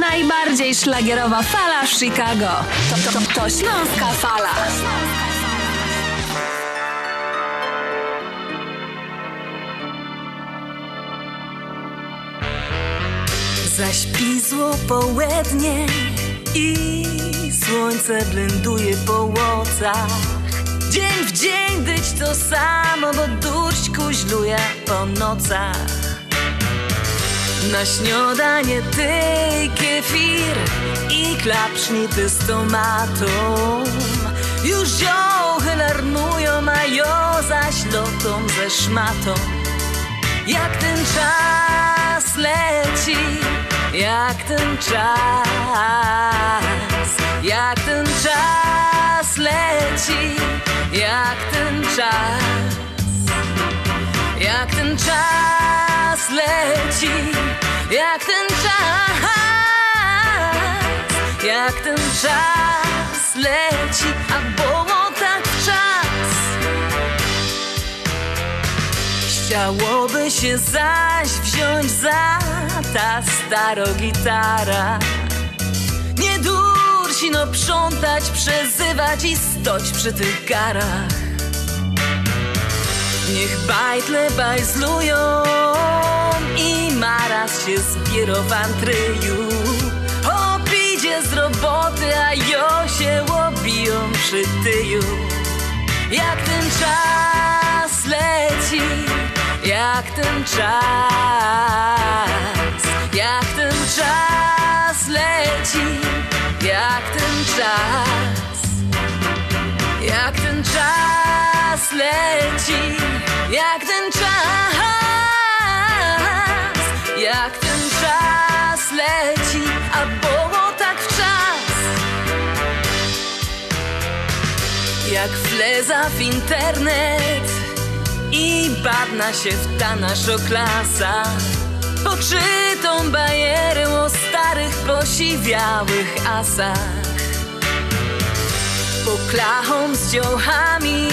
Najbardziej szlagierowa fala w Chicago. To, to, to Śląska Fala. Zaśpizło południe i słońce blenduje po łocach. Dzień w dzień być to samo, bo durść kuźluje po nocach. Na śniadanie ty kefir i klapsznity z tomatą. Już ziołchy larnują, a jo zaś lotą ze szmatą. Jak ten czas leci, jak ten czas, jak ten czas leci, jak ten czas, jak ten czas leci, jak ten czas, jak ten czas leci, a było Chciałoby się zaś wziąć za ta staro gitara. Nie dursi no przątać, przezywać i stoć przy tych garach. Niech bajtle bajzlują i maraz się zbiero w antryju. Opidzie z roboty, a jo się łobiją przy tyju. Jak ten czas leci jak ten czas, jak ten czas leci, jak ten czas, jak ten czas leci, jak ten czas, jak ten czas leci, a było tak w czas. Jak fleza w internet i badna się w ta nasza klasa Poczytą bajerę o starych, posiwiałych asach. Poklachą z dziołchami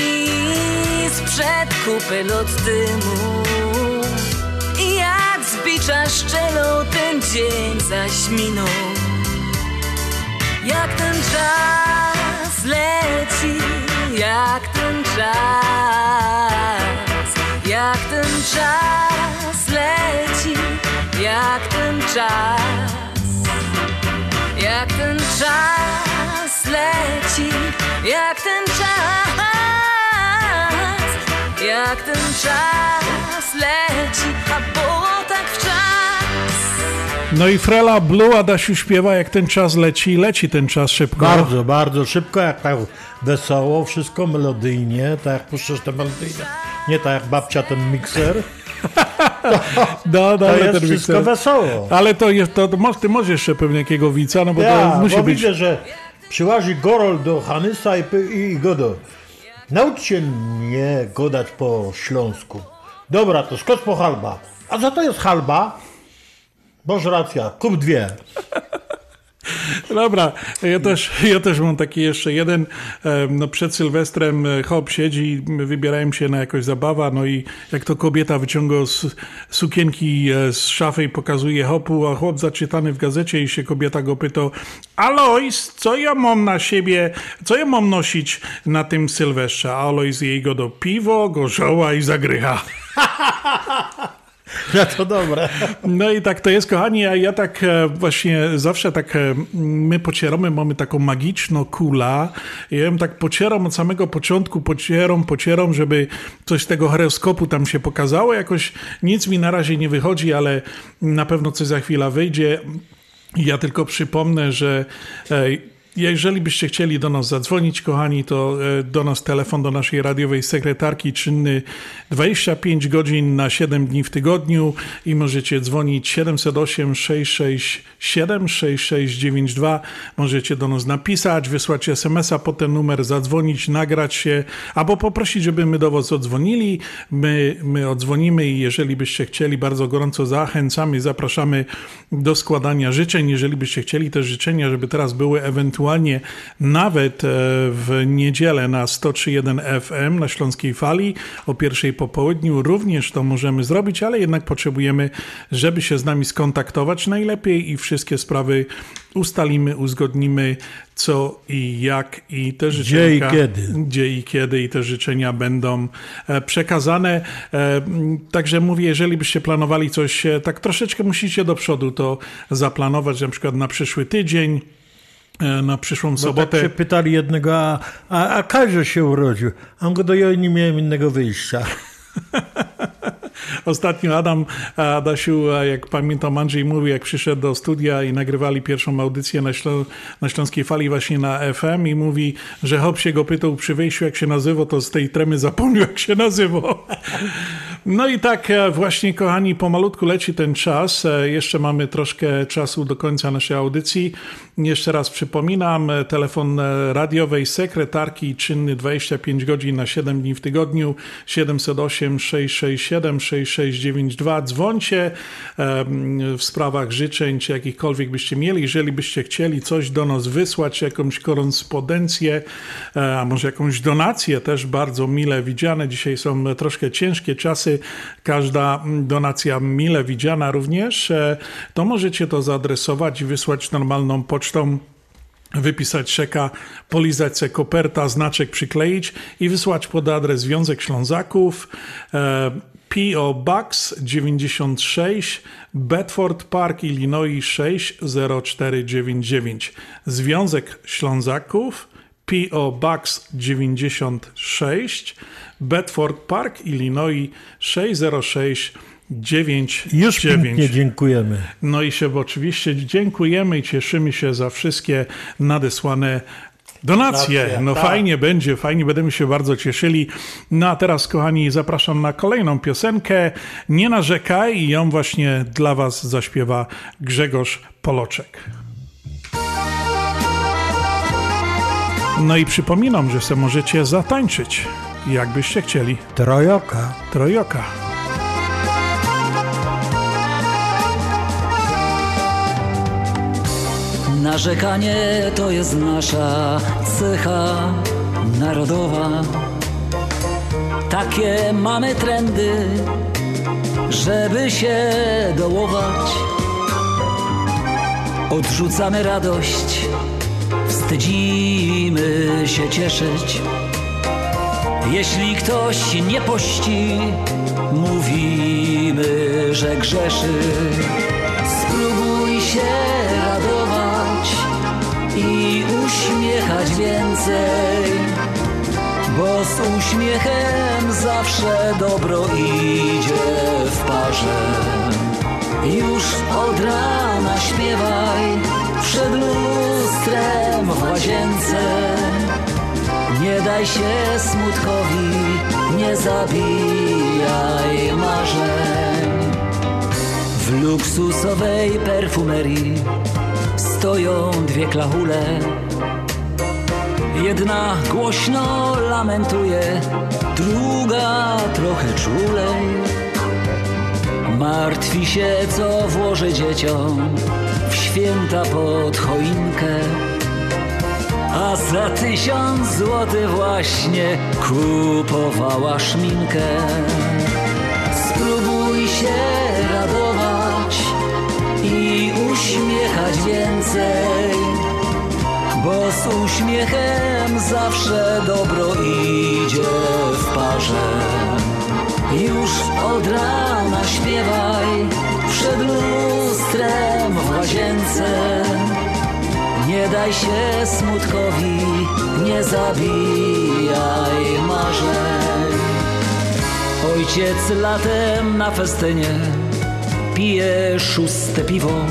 sprzed kupy lot dymu. I jak z bicza szczelą ten dzień zaś minął Jak ten czas leci, jak ten czas jak ten czas leci, jak ten czas, jak ten czas leci, jak ten czas, jak ten czas leci, a było tak w czas. No i Frela Blue Adasiu śpiewa, jak ten czas leci, leci ten czas szybko. Bardzo, bardzo szybko, jak tak wesoło, wszystko melodyjnie, tak jak puszczasz te melodyjne. Nie tak jak babcia ten mikser. No, no, To ale jest ten wszystko mikser- wesoło. Ale to jest, to, to, ty możesz jeszcze pewnie jakiego wica, no bo ja, to musi bo być... widzę, że przyłazi Gorol do Hanysa i, i Godo. Nauczcie mnie godać po śląsku. Dobra, to skocz po halba. A co to jest halba? Boż racja, kup dwie. Dobra, ja też, ja też mam taki jeszcze jeden. No przed Sylwestrem e, hop siedzi, wybierałem się na jakąś zabawę, no i jak to kobieta wyciąga z sukienki e, z szafy i pokazuje hopu, a chłop zaczytany w gazecie i się kobieta go pyta Alois, co ja mam na siebie, co ja mam nosić na tym Sylwestrze? A Alois jej go do piwo, gorzoła i zagrycha. No to dobre. No i tak to jest, kochani, a ja tak e, właśnie zawsze tak e, my pocieramy, mamy taką magiczną kula. Ja ją tak pocieram od samego początku, pocieram, pocieram, żeby coś z tego horoskopu tam się pokazało. Jakoś nic mi na razie nie wychodzi, ale na pewno coś za chwilę wyjdzie. Ja tylko przypomnę, że e, Jeżeli byście chcieli do nas zadzwonić, kochani, to e, do nas telefon do naszej radiowej sekretarki czynny 25 godzin na 7 dni w tygodniu i możecie dzwonić 708 667 6692. Możecie do nas napisać, wysłać SMS-a po ten numer, zadzwonić, nagrać się, albo poprosić, żeby my do was odzwonili. My, my odzwonimy i jeżeli byście chcieli, bardzo gorąco zachęcamy, zapraszamy do składania życzeń. Jeżeli byście chcieli też życzenia, żeby teraz były ewentualnie nawet e, w niedzielę na 103.1 FM na Śląskiej Fali o pierwszej po południu, również to możemy zrobić, ale jednak potrzebujemy, żeby się z nami skontaktować najlepiej i wszystkie sprawy ustalimy, uzgodnimy co i jak i te życzenia. i kiedy. Gdzie i kiedy i te życzenia będą e, przekazane. E, Także mówię, jeżeli byście planowali coś, tak troszeczkę musicie do przodu to zaplanować, na przykład na przyszły tydzień, na przyszłą Bo sobotę. tak się pytali jednego, a, a, a Kazio się urodził. A on go do ja nie miałem innego wyjścia. Ostatnio Adam Adasiu, jak pamiętam, Andrzej mówił, jak przyszedł do studia i nagrywali pierwszą audycję na, Ślą, na Śląskiej Fali właśnie na FM i mówi, że hop się go pytał przy wejściu, jak się nazywa, to z tej tremy zapomniał, jak się nazywa. No i tak e, właśnie, kochani, pomalutku leci ten czas. E, Jeszcze mamy troszkę czasu do końca naszej audycji. Jeszcze raz przypominam, e, telefon radiowej sekretarki czynny 25 godzin na 7 dni w tygodniu 708 667 6692. Dzwońcie em, w sprawach życzeń, czy jakichkolwiek byście mieli. Jeżeli byście chcieli coś do nas wysłać, jakąś korespondencję, a może jakąś donację, też bardzo mile widziane. Dzisiaj są troszkę ciężkie czasy. Każda donacja mile widziana również. E, To możecie to zaadresować i wysłać normalną pocztą wypisać czeka, polizać se koperta, znaczek przykleić i wysłać pod adres Związek Ślązaków e, P.O. Box 96 Bedford Park, Illinois 60499 Związek Ślązaków P.O. Box 96 Bedford Park, Illinois 60699 Już pięknie dziękujemy. no i się oczywiście dziękujemy i cieszymy się za wszystkie nadesłane donacje. Donacje, No tak. fajnie będzie, fajnie będziemy się bardzo cieszyli. No a teraz, kochani, zapraszam na kolejną piosenkę. Nie narzekaj i ją właśnie dla was zaśpiewa Grzegorz Poloczek. No i przypominam, że se możecie zatańczyć, jakbyście chcieli. Trojoka. Trojoka. Narzekanie to jest nasza cecha narodowa. Takie mamy trendy, żeby się dołować. Odrzucamy radość, wstydzimy się cieszyć. Jeśli ktoś nie pości, mówimy, że grzeszy. Spróbuj się radować i uśmiechać więcej, bo z uśmiechem zawsze dobro idzie w parze. Już od rana śpiewaj przed lustrem w łazience. Nie daj się smutkowi, nie zabijaj marzeń. W luksusowej perfumerii stoją dwie klachule. Jedna głośno lamentuje, druga trochę czulej. Martwi się, co włoży dzieciom w święta pod choinkę. A za tysiąc złotych właśnie kupowała szminkę. Spróbuj się radować i uśmiechać więcej, bo z uśmiechem zawsze dobro idzie w parze. Już od rana śpiewaj przed lustrem w łazience. Nie daj się smutkowi, nie zabijaj marzeń. Ojciec latem na festynie pije szóste piwo.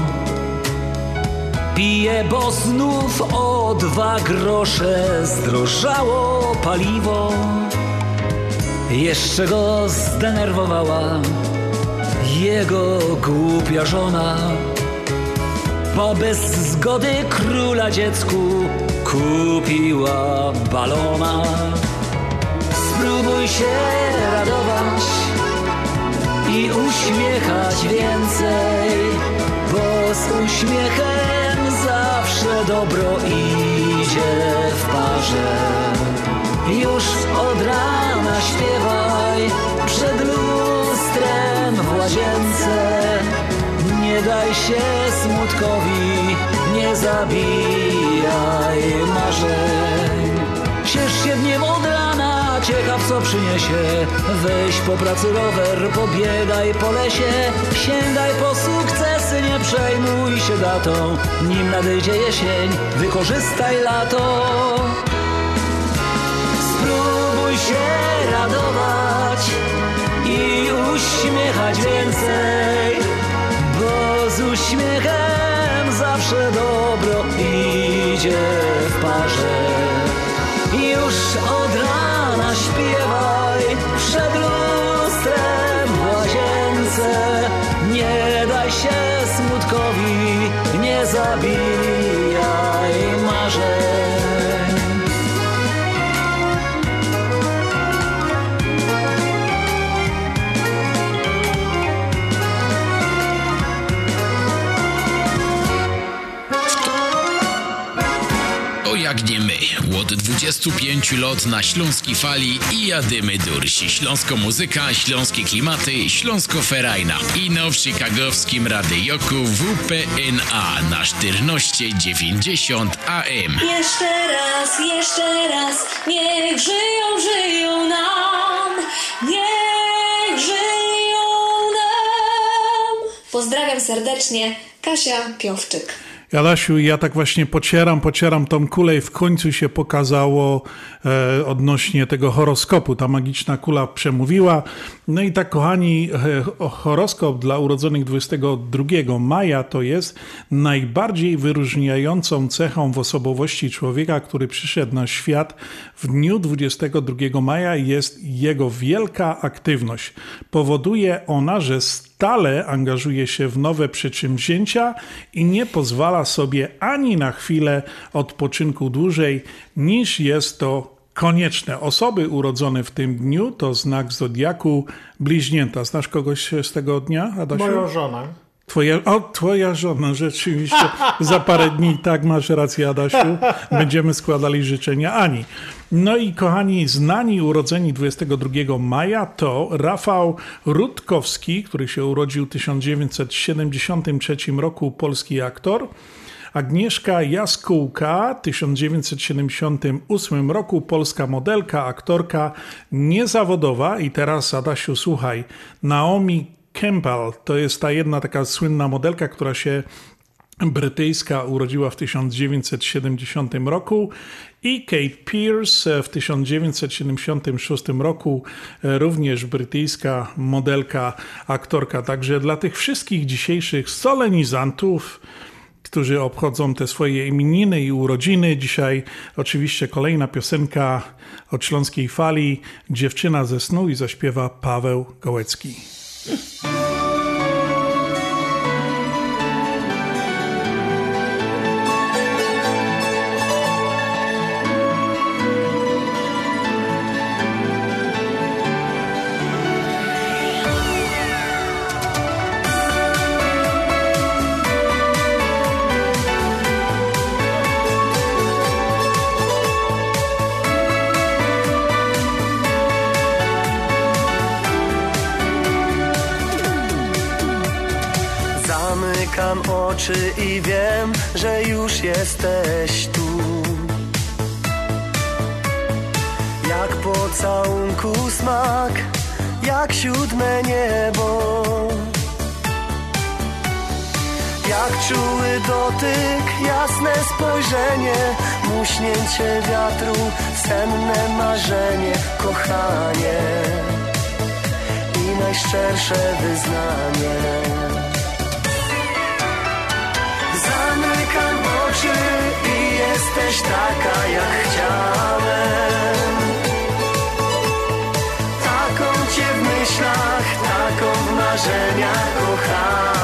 Piję, bo znów o dwa grosze zdrożało paliwo. Jeszcze go zdenerwowała jego głupia żona, bo bez zgody króla dziecku kupiła balona. Spróbuj się radować i uśmiechać więcej, bo z uśmiechem zawsze dobro idzie w parze. Już od rana śpiewaj przed lustrem w łazience. Nie daj się smutkowi, nie zabijaj marzeń. Ciesz się dniem od rana, ciekaw co przyniesie. Weź po pracy rower, pobiegaj po lesie. Sięgaj po sukcesy, nie przejmuj się datą. Nim nadejdzie jesień, wykorzystaj lato. Spróbuj się radować i uśmiechać więcej, z uśmiechem zawsze dobro idzie w parze. Już od rana 25 lat na śląskiej fali i jadymy dursi. Śląsko muzyka, śląskie klimaty, śląsko ferajna. Ino w chicagowskim radioku WPNA na 1490 AM. Jeszcze raz, jeszcze raz, niech żyją, żyją nam, niech żyją nam. Pozdrawiam serdecznie, Kasia Piowczyk. Jadasiu, ja tak właśnie pocieram, pocieram tą kulę i w końcu się pokazało e, odnośnie tego horoskopu. Ta magiczna kula przemówiła. No i tak, kochani, e, horoskop dla urodzonych 22 maja to jest najbardziej wyróżniającą cechą w osobowości człowieka, który przyszedł na świat w dniu 22 maja jest jego wielka aktywność. Powoduje ona, że stale angażuje się w nowe przedsięwzięcia i nie pozwala sobie ani na chwilę odpoczynku dłużej niż jest to konieczne. Osoby urodzone w tym dniu to znak zodiaku bliźnięta. Znasz kogoś z tego dnia, Adasiu? Moją żonę. Twoja, o, twoja żona, rzeczywiście. Za parę dni, tak masz rację, Adasiu. Będziemy składali życzenia Ani. No i kochani, znani urodzeni 22 maja to Rafał Rutkowski, który się urodził w 1973 roku, polski aktor. Agnieszka Jaskółka, w 1978 roku, polska modelka, aktorka niezawodowa. I teraz, Adasiu, słuchaj, Naomi Campbell to jest ta jedna taka słynna modelka, która się brytyjska urodziła w 1970 roku i Kate Pierce w 1976 roku również brytyjska modelka, aktorka. Także dla tych wszystkich dzisiejszych solenizantów którzy obchodzą te swoje imieniny i urodziny. Dzisiaj oczywiście kolejna piosenka od Śląskiej Fali, Dziewczyna ze snu i zaśpiewa Paweł Gołecki. Yeah. cięcie wiatru, senne marzenie, kochanie i najszczersze wyznanie. Zamykam oczy i jesteś taka, jak chciałem. Taką cię w myślach, taką w marzeniach, kochanie.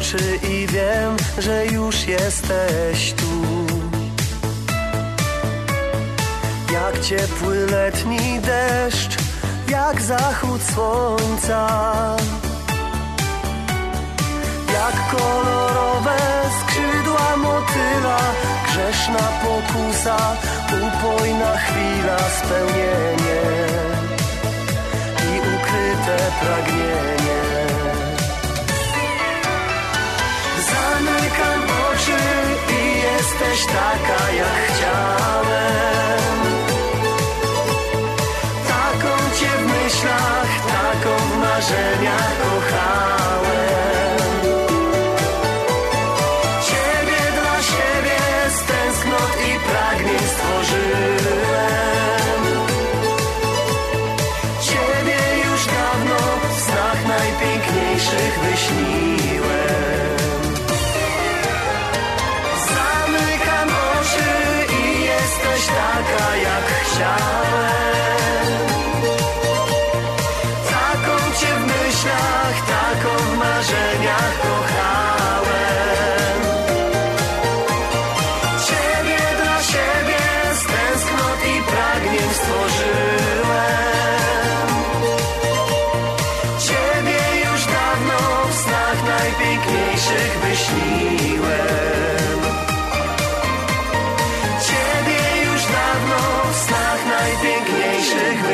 Oczy i wiem, że już jesteś tu. Jak ciepły letni deszcz, jak zachód słońca. Jak kolorowe skrzydła motyla, grzeszna pokusa, upojna chwila spełnienie i ukryte pragnienie. Zamykam oczy i jesteś taka jak chciałem. Taką cię w myślach, taką w marzeniach kochałem. Jak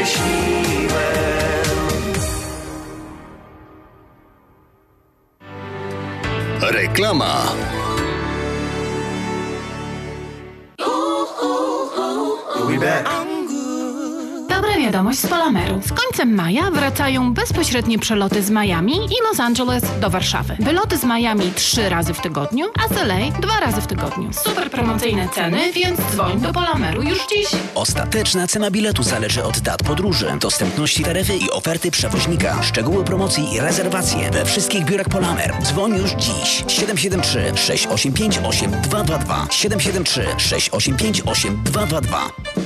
wyśniłem. Reklama. Wiadomość z Polameru. Z końcem maja wracają bezpośrednie przeloty z Miami i Los Angeles do Warszawy. Wyloty z Miami trzy razy w tygodniu, a z LA dwa razy w tygodniu. Super promocyjne ceny, więc dzwoń do Polameru już dziś. Ostateczna cena biletu zależy od dat podróży, dostępności taryfy i oferty przewoźnika. Szczegóły promocji i rezerwacje we wszystkich biurach Polamer. Dzwoń już dziś. 773 685 8222 773 685 8222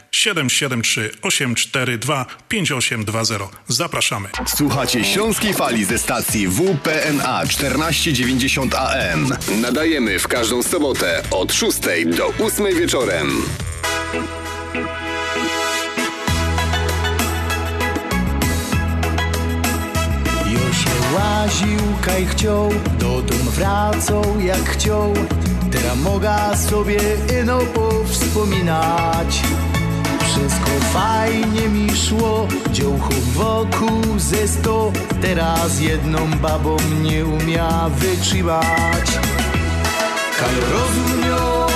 773 842 5820. Zapraszamy. Słuchacie Śląskiej Fali ze stacji WPNA 1490 AM. Nadajemy w każdą sobotę od 6 do 8 wieczorem. Jo się łaził, kaj chciał, do dom wracał jak chciał. Teraz mogę sobie ino powspominać. Wszystko fajnie mi szło, dziołchów wokół ze sto. Teraz jedną babą nie umia wytrzymać. Kaj rozumiał,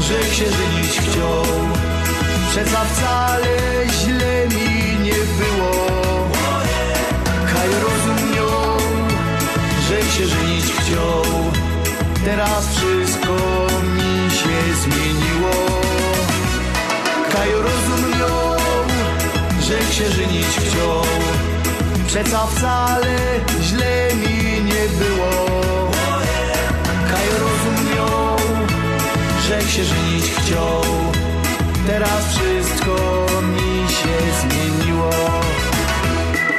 że się żyć chciał. Przeca wcale źle mi nie było. Kaj rozumiał, że się żyć chciał. Teraz wszystko mi się zmieniło. Kaj rozumiał, że się żyć chciał. Przeca wcale źle mi nie było. Kaj rozumiał, że się żyć chciał. Teraz wszystko mi się zmieniło.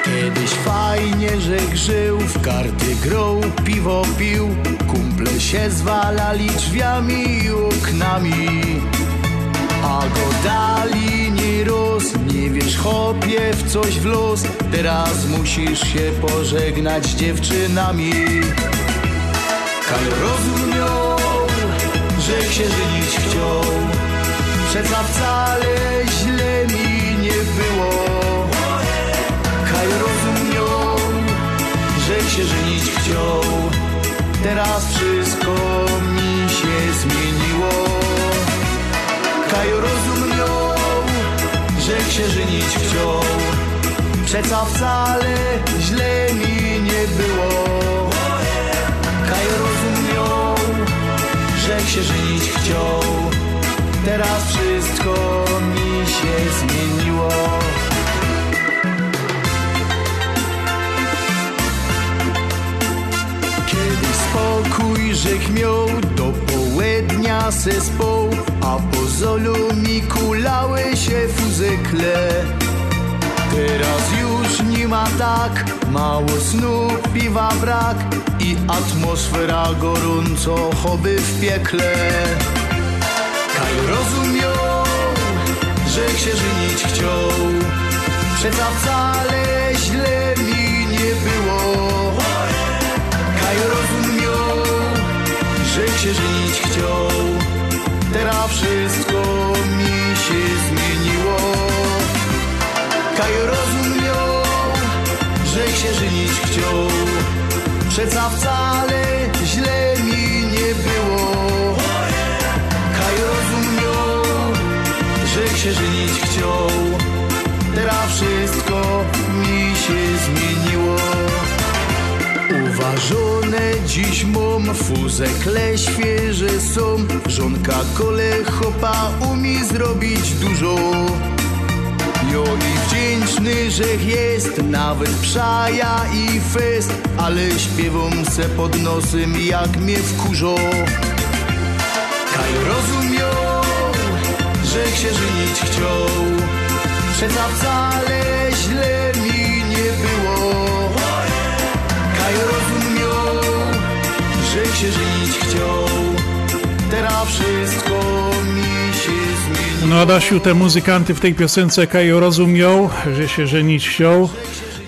Kiedyś fajnie, że grzył, w karty grał, piwo pił, kumple się zwalali drzwiami i oknami. Go dali nie roz, nie wiesz chopie w coś w los. Teraz musisz się pożegnać z dziewczynami. Kaj rozumiał, że się żenić chciał Przeca wcale źle mi nie było. Kaj rozumiał, że się żenić chciał. Teraz wszystko mi się zmieniło Kaj rozumiał, że się żenić chciał. Przeca wcale źle mi nie było. Kaj rozumiał, że się żenić chciał. Teraz wszystko mi się zmieniło. Kiedy spokój żech miał do południa se A po zolu mi kulały się fuzykle. Teraz już nie ma tak, mało snu, piwa brak I atmosfera gorąco, choby w piekle. Kaj rozumiał, że się żenić chciał. Przeca wcale źle mi nie było. Kaj rozumiał, że się żenić chciał Teraz wszystko mi się zmieniło. Kaj rozumiał, że się żenić chciał. Przeca wcale źle mi nie było. Kaj rozumiał, że się żenić chciał. Teraz wszystko mi się zmieniło Uważone dziś mam fuzekle świeże są. Żonka kole chopa umie zrobić dużo. Jo i wdzięczny, że jest nawet przaja i fest Ale śpiewam se pod nosem jak mnie wkurzą. Kaj rozumiał, że się żenić chciał. Przeca wcale źle mi nie było. Kaj że się żenić chciał Teraz wszystko mi się zmieniło No Adasiu, te muzykanty w tej piosence Kajo rozumiał, że się żenić chciał.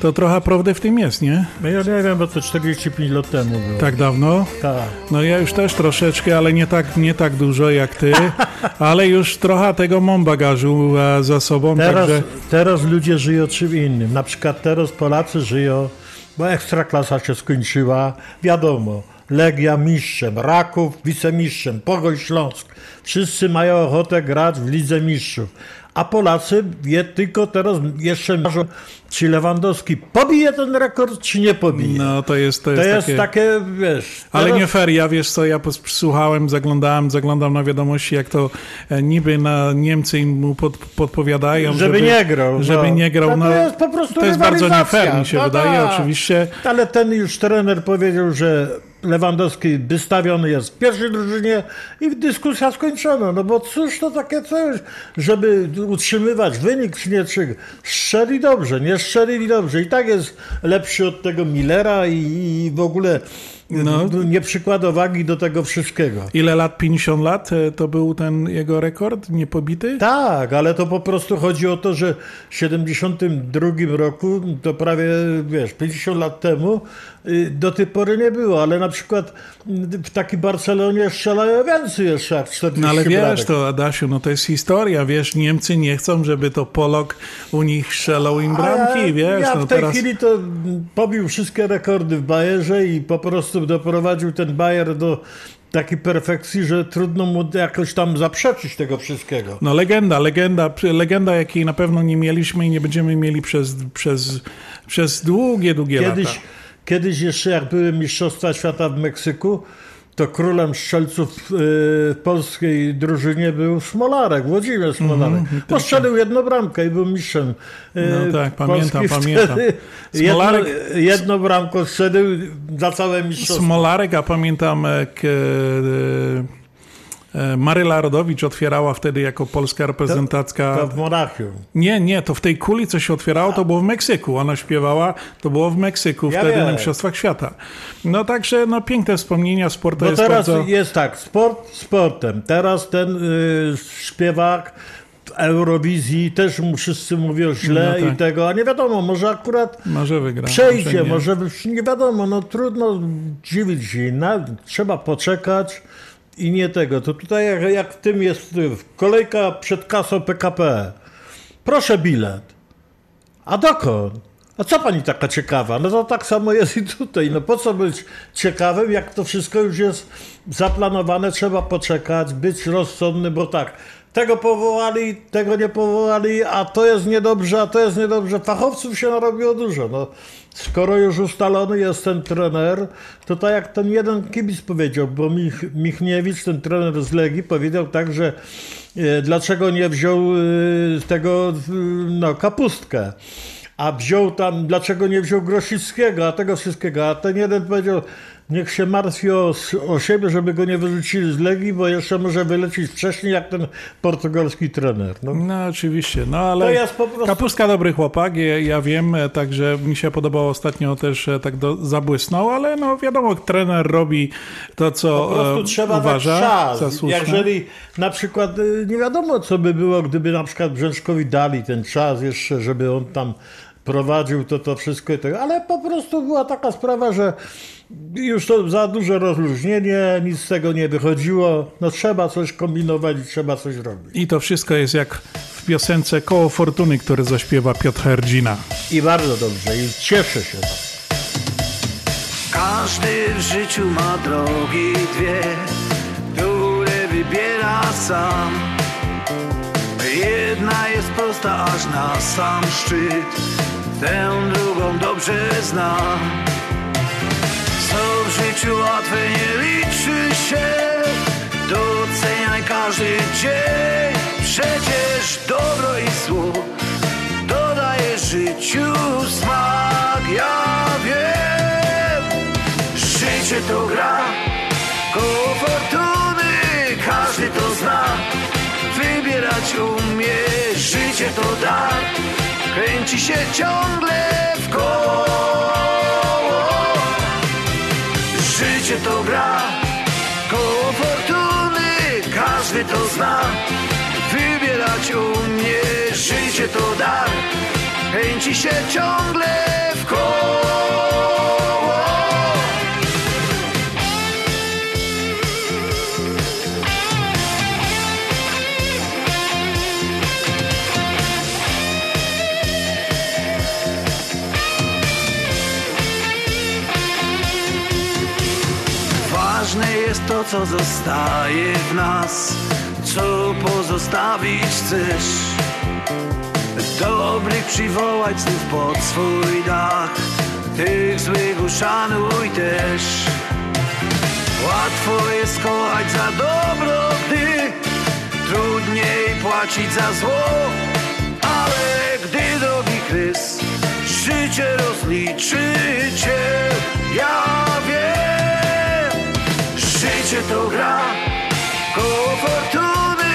To trochę prawdy w tym jest, nie? No ja nie wiem, bo to 45 lat temu było. Tak dawno? Tak. No ja już też troszeczkę, ale nie tak, nie tak dużo jak ty, ale już trochę tego mam bagażu e, za sobą, Teraz, także... teraz ludzie żyją czym innym. Na przykład teraz Polacy żyją, bo ekstraklasa się skończyła, wiadomo, Legia mistrzem, Raków wicemistrzem, Pogoń Śląsk. Wszyscy mają ochotę grać w Lidze Mistrzów. A Polacy je tylko teraz jeszcze marzą, czy Lewandowski pobije ten rekord, czy nie pobije. No to jest, to To jest, jest takie... takie, wiesz... Ale teraz- nie fair, ja wiesz co, ja słuchałem, zaglądałem, zaglądam na wiadomości, jak to e, niby na Niemcy im mu pod, podpowiadają, Żeby nie grał, Żeby no. nie grał. No No, to jest po prostu to jest bardzo nie fair, mi się No wydaje, tak. oczywiście. Ale ten już trener powiedział, że Lewandowski wystawiony jest w pierwszej drużynie i dyskusja skończona. No bo cóż to takie coś, żeby utrzymywać wynik czy nie, czy strzeli dobrze, nie strzeli dobrze. I tak jest lepszy od tego Millera i, i w ogóle No. nie przykłada wagi do tego wszystkiego. Ile lat? 50 lat e, to był ten jego rekord niepobity? Tak, ale to po prostu chodzi o to, że w 72 roku, to prawie, wiesz, 50 lat temu, do tej pory nie było, ale na przykład y, w takiej Barcelonie strzelają więcej jeszcze jak 40 No ale wiesz bramek. to, Adasiu, no to jest historia, wiesz, Niemcy nie chcą, żeby to Polok u nich strzelał im bramki, ja, wiesz, ja no w tej teraz... chwili to pobił wszystkie rekordy w Bayerze i po prostu doprowadził ten Bayer do takiej perfekcji, że trudno mu jakoś tam zaprzeczyć tego wszystkiego. No legenda, legenda, legenda, jakiej na pewno nie mieliśmy i nie będziemy mieli przez, przez, przez długie, długie Kiedyś, lata. Kiedyś jeszcze jak były Mistrzostwa Świata w Meksyku, to królem strzelców y, w polskiej drużynie był Smolarek, Włodzimierz Smolarek. Mhm, Postrzelił jedną bramkę i był mistrzem. y, No tak, pamiętam, pamiętam. wtedy. Jedno, Smolarek- jedną bramkę strzelił za całe mistrzostwo. Smolarek, a pamiętam jak e, e, Maryla Rodowicz otwierała wtedy jako polska reprezentacka. To w Monachium. Nie, nie, to w tej kuli, co się otwierało, to było w Meksyku. Ona śpiewała, to było w Meksyku, Ja wtedy wiem. na Mistrzostwach Świata. No także, no piękne wspomnienia, sport to Bo jest teraz bardzo... jest tak, sport sportem. Teraz ten y, śpiewak w Eurowizji też mu wszyscy mówią źle No tak. i tego, a nie wiadomo, może akurat Może wygra. przejdzie, może nie. może nie wiadomo, no trudno dziwić się, trzeba poczekać i nie tego. To tutaj jak, jak w tym jest kolejka przed kasą PKP. Proszę bilet. A dokąd? A co pani taka ciekawa? No to tak samo jest i tutaj. No po co być ciekawym, jak to wszystko już jest zaplanowane, trzeba poczekać, być rozsądny, bo tak, tego powołali, tego nie powołali, a to jest niedobrze, a to jest niedobrze. Fachowców się narobiło dużo. No, skoro już ustalony jest ten trener, to tak jak ten jeden kibic powiedział, bo Mich, Michniewicz, ten trener z Legii, powiedział tak, że e, dlaczego nie wziął e, tego, e, no, kapustkę. A wziął tam, dlaczego nie wziął Grosickiego, a tego wszystkiego. A ten jeden powiedział, niech się martwi o, o siebie, żeby go nie wyrzucili z Legii, bo jeszcze może wylecieć wcześniej jak ten portugalski trener. No, No oczywiście, no ale To jest po prostu- Kapustka dobry chłopak, ja, ja wiem, e, także mi się podobało ostatnio też e, tak do, zabłysnął, ale no wiadomo, trener robi to, co Po prostu e, trzeba uważa dać czas. Jeżeli na przykład nie wiadomo, co by było, gdyby na przykład Brzęczkowi dali ten czas jeszcze, żeby on tam prowadził to, to wszystko i tego, ale po prostu była taka sprawa, że już to za duże rozluźnienie, nic z tego nie wychodziło. No trzeba coś kombinować i trzeba coś robić. I to wszystko jest jak w piosence Koło Fortuny, który zaśpiewa Piotr Herdzina. I bardzo dobrze, i cieszę się. Każdy w życiu ma drogi dwie, które wybiera sam. Jedna jest prosta aż na sam szczyt, tę drugą dobrze znam. Co w życiu łatwe nie liczy się, doceniaj każdy dzień. Przecież dobro i zło dodaje życiu smak, ja wiem. Życie to gra, koło fortuny, każdy to zna. Wybierać umie, życie to dar, kręci się ciągle w koło. Życie to gra, koło fortuny, każdy to zna. Wybierać umie, życie to dar, kręci się ciągle w koło. Co zostaje w nas, co pozostawić chcesz. Dobrych przywołać znów pod swój dach, tych złych uszanuj też. Łatwo jest kochać za dobro, gdy trudniej płacić za zło, ale gdy drogi życie rozliczy cię, ja. Życie to gra, koło fortuny,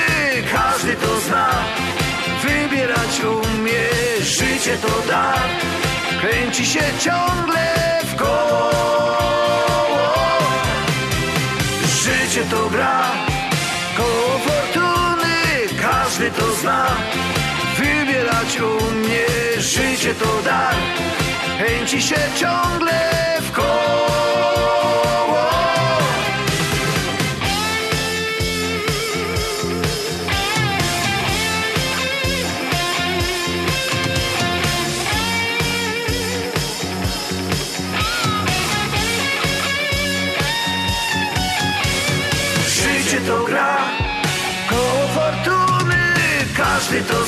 każdy to zna. Wybierać umie, życie to dar, kręci się ciągle w koło. Życie to gra, koło fortuny, każdy to zna. Wybierać umie, życie to dar, kręci się ciągle w koło.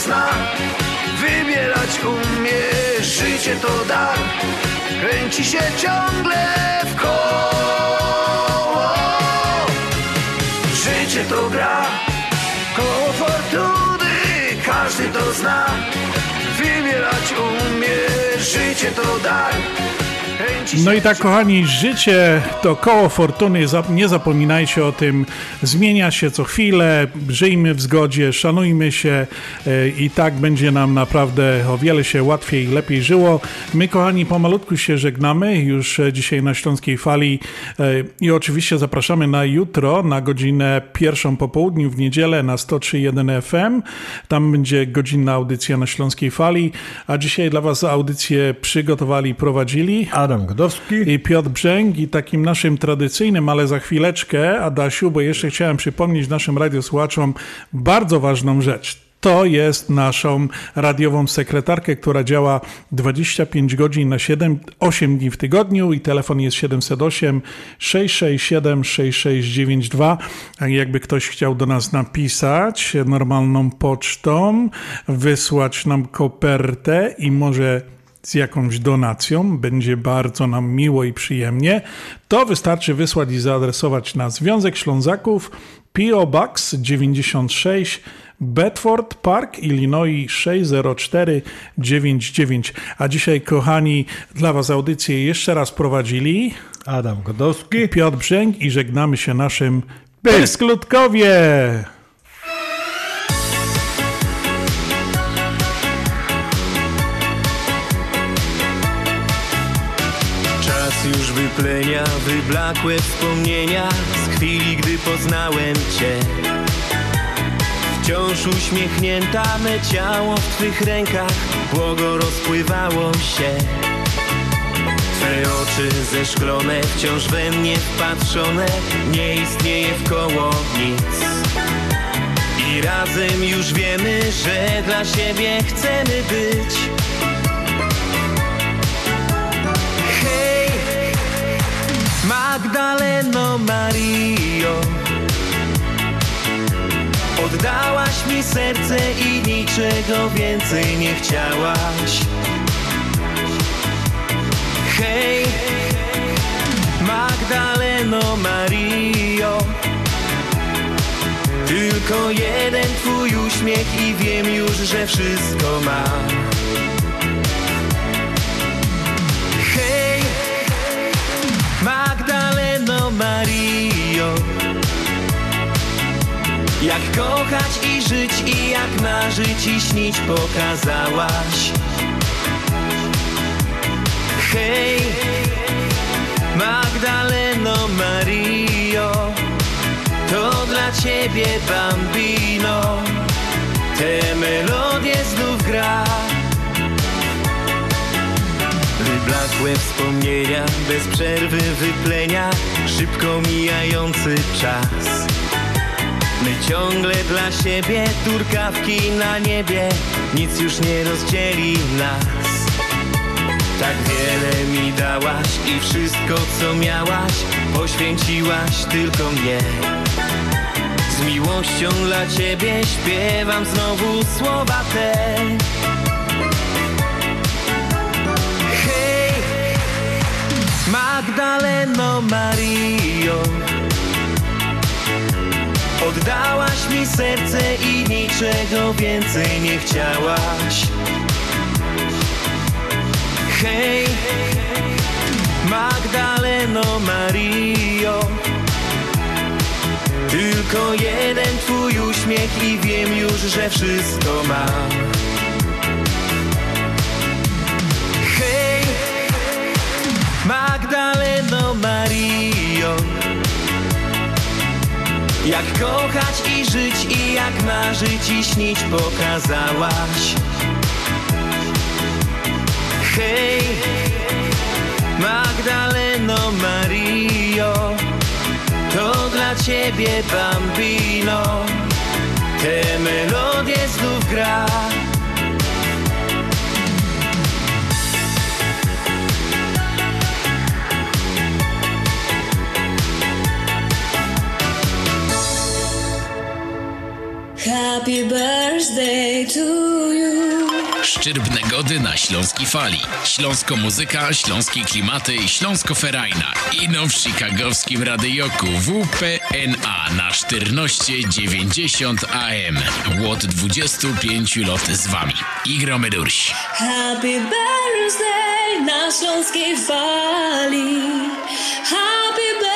Zna. Wybierać umie, życie to dar, kręci się ciągle w koło. Życie to gra, koło fortuny, każdy to zna. Wybierać umie, życie to dar, No i tak, kochani, życie to koło fortuny. Nie zapominajcie o tym. Zmienia się co chwilę. Żyjmy w zgodzie, szanujmy się e, i tak będzie nam naprawdę o wiele się łatwiej i lepiej żyło. My, kochani, pomalutku się żegnamy już e, dzisiaj na Śląskiej Fali e, i oczywiście zapraszamy na jutro na godzinę pierwszą po południu w niedzielę na 103.1 FM. Tam będzie godzinna audycja na Śląskiej Fali, a dzisiaj dla Was audycję przygotowali i prowadzili Adam I Piotr Brzęk i takim naszym tradycyjnym, ale za chwileczkę, Adasiu, bo jeszcze chciałem przypomnieć naszym radiosłuchaczom bardzo ważną rzecz. To jest naszą radiową sekretarkę, która działa 25 godzin na 7, 8 dni w tygodniu i telefon jest 708 667 6692. A jakby ktoś chciał do nas napisać normalną pocztą, wysłać nam kopertę i może z jakąś donacją, będzie bardzo nam miło i przyjemnie, to wystarczy wysłać i zaadresować na Związek Ślązaków PO Box 96 Bedford Park, Illinois 60499. A dzisiaj, kochani, dla Was audycję jeszcze raz prowadzili Adam Godowski, Piotr Brzęk i żegnamy się naszym! Czas wyblakłe wspomnienia z chwili, gdy poznałem Cię. Wciąż uśmiechnięta me ciało w Twych rękach błogo rozpływało się. Twe oczy zeszklone, wciąż we mnie wpatrzone, nie istnieje wkoło nic. I razem już wiemy, że dla siebie chcemy być. Magdaleno Mario. Oddałaś mi serce i niczego więcej nie chciałaś. Hej, Magdaleno Mario. Tylko jeden twój uśmiech i wiem już, że wszystko mam Mario. Jak kochać i żyć i jak marzyć i śnić pokazałaś. Hej, Magdaleno Mario To dla ciebie bambino. Te melodie znów gra Wyblakłe wspomnienia, bez przerwy wyplenia Szybko mijający czas. My ciągle dla siebie, turkawki na niebie Nic już nie rozdzieli nas. Tak wiele mi dałaś i wszystko co miałaś Poświęciłaś tylko mnie. Z miłością dla ciebie śpiewam znowu słowa te Magdaleno Mario. Oddałaś mi serce i niczego więcej nie chciałaś. Hej, Magdaleno Mario. Tylko jeden twój uśmiech i wiem już, że wszystko mam Magdaleno Mario. Jak kochać i żyć i jak marzyć i śnić pokazałaś. Hej, Magdaleno Mario To dla ciebie bambino. Te melodie znów gra Happy birthday to you. Szczyrbne gody na Śląskiej Fali. Śląsko muzyka, śląskie klimaty, Śląsko Ferajna. Ino w chicagowskim radyjoku WPNA na 1490 AM. Łot 25 lot z wami. Igromy durś. Happy birthday na śląskiej fali. Happy birthday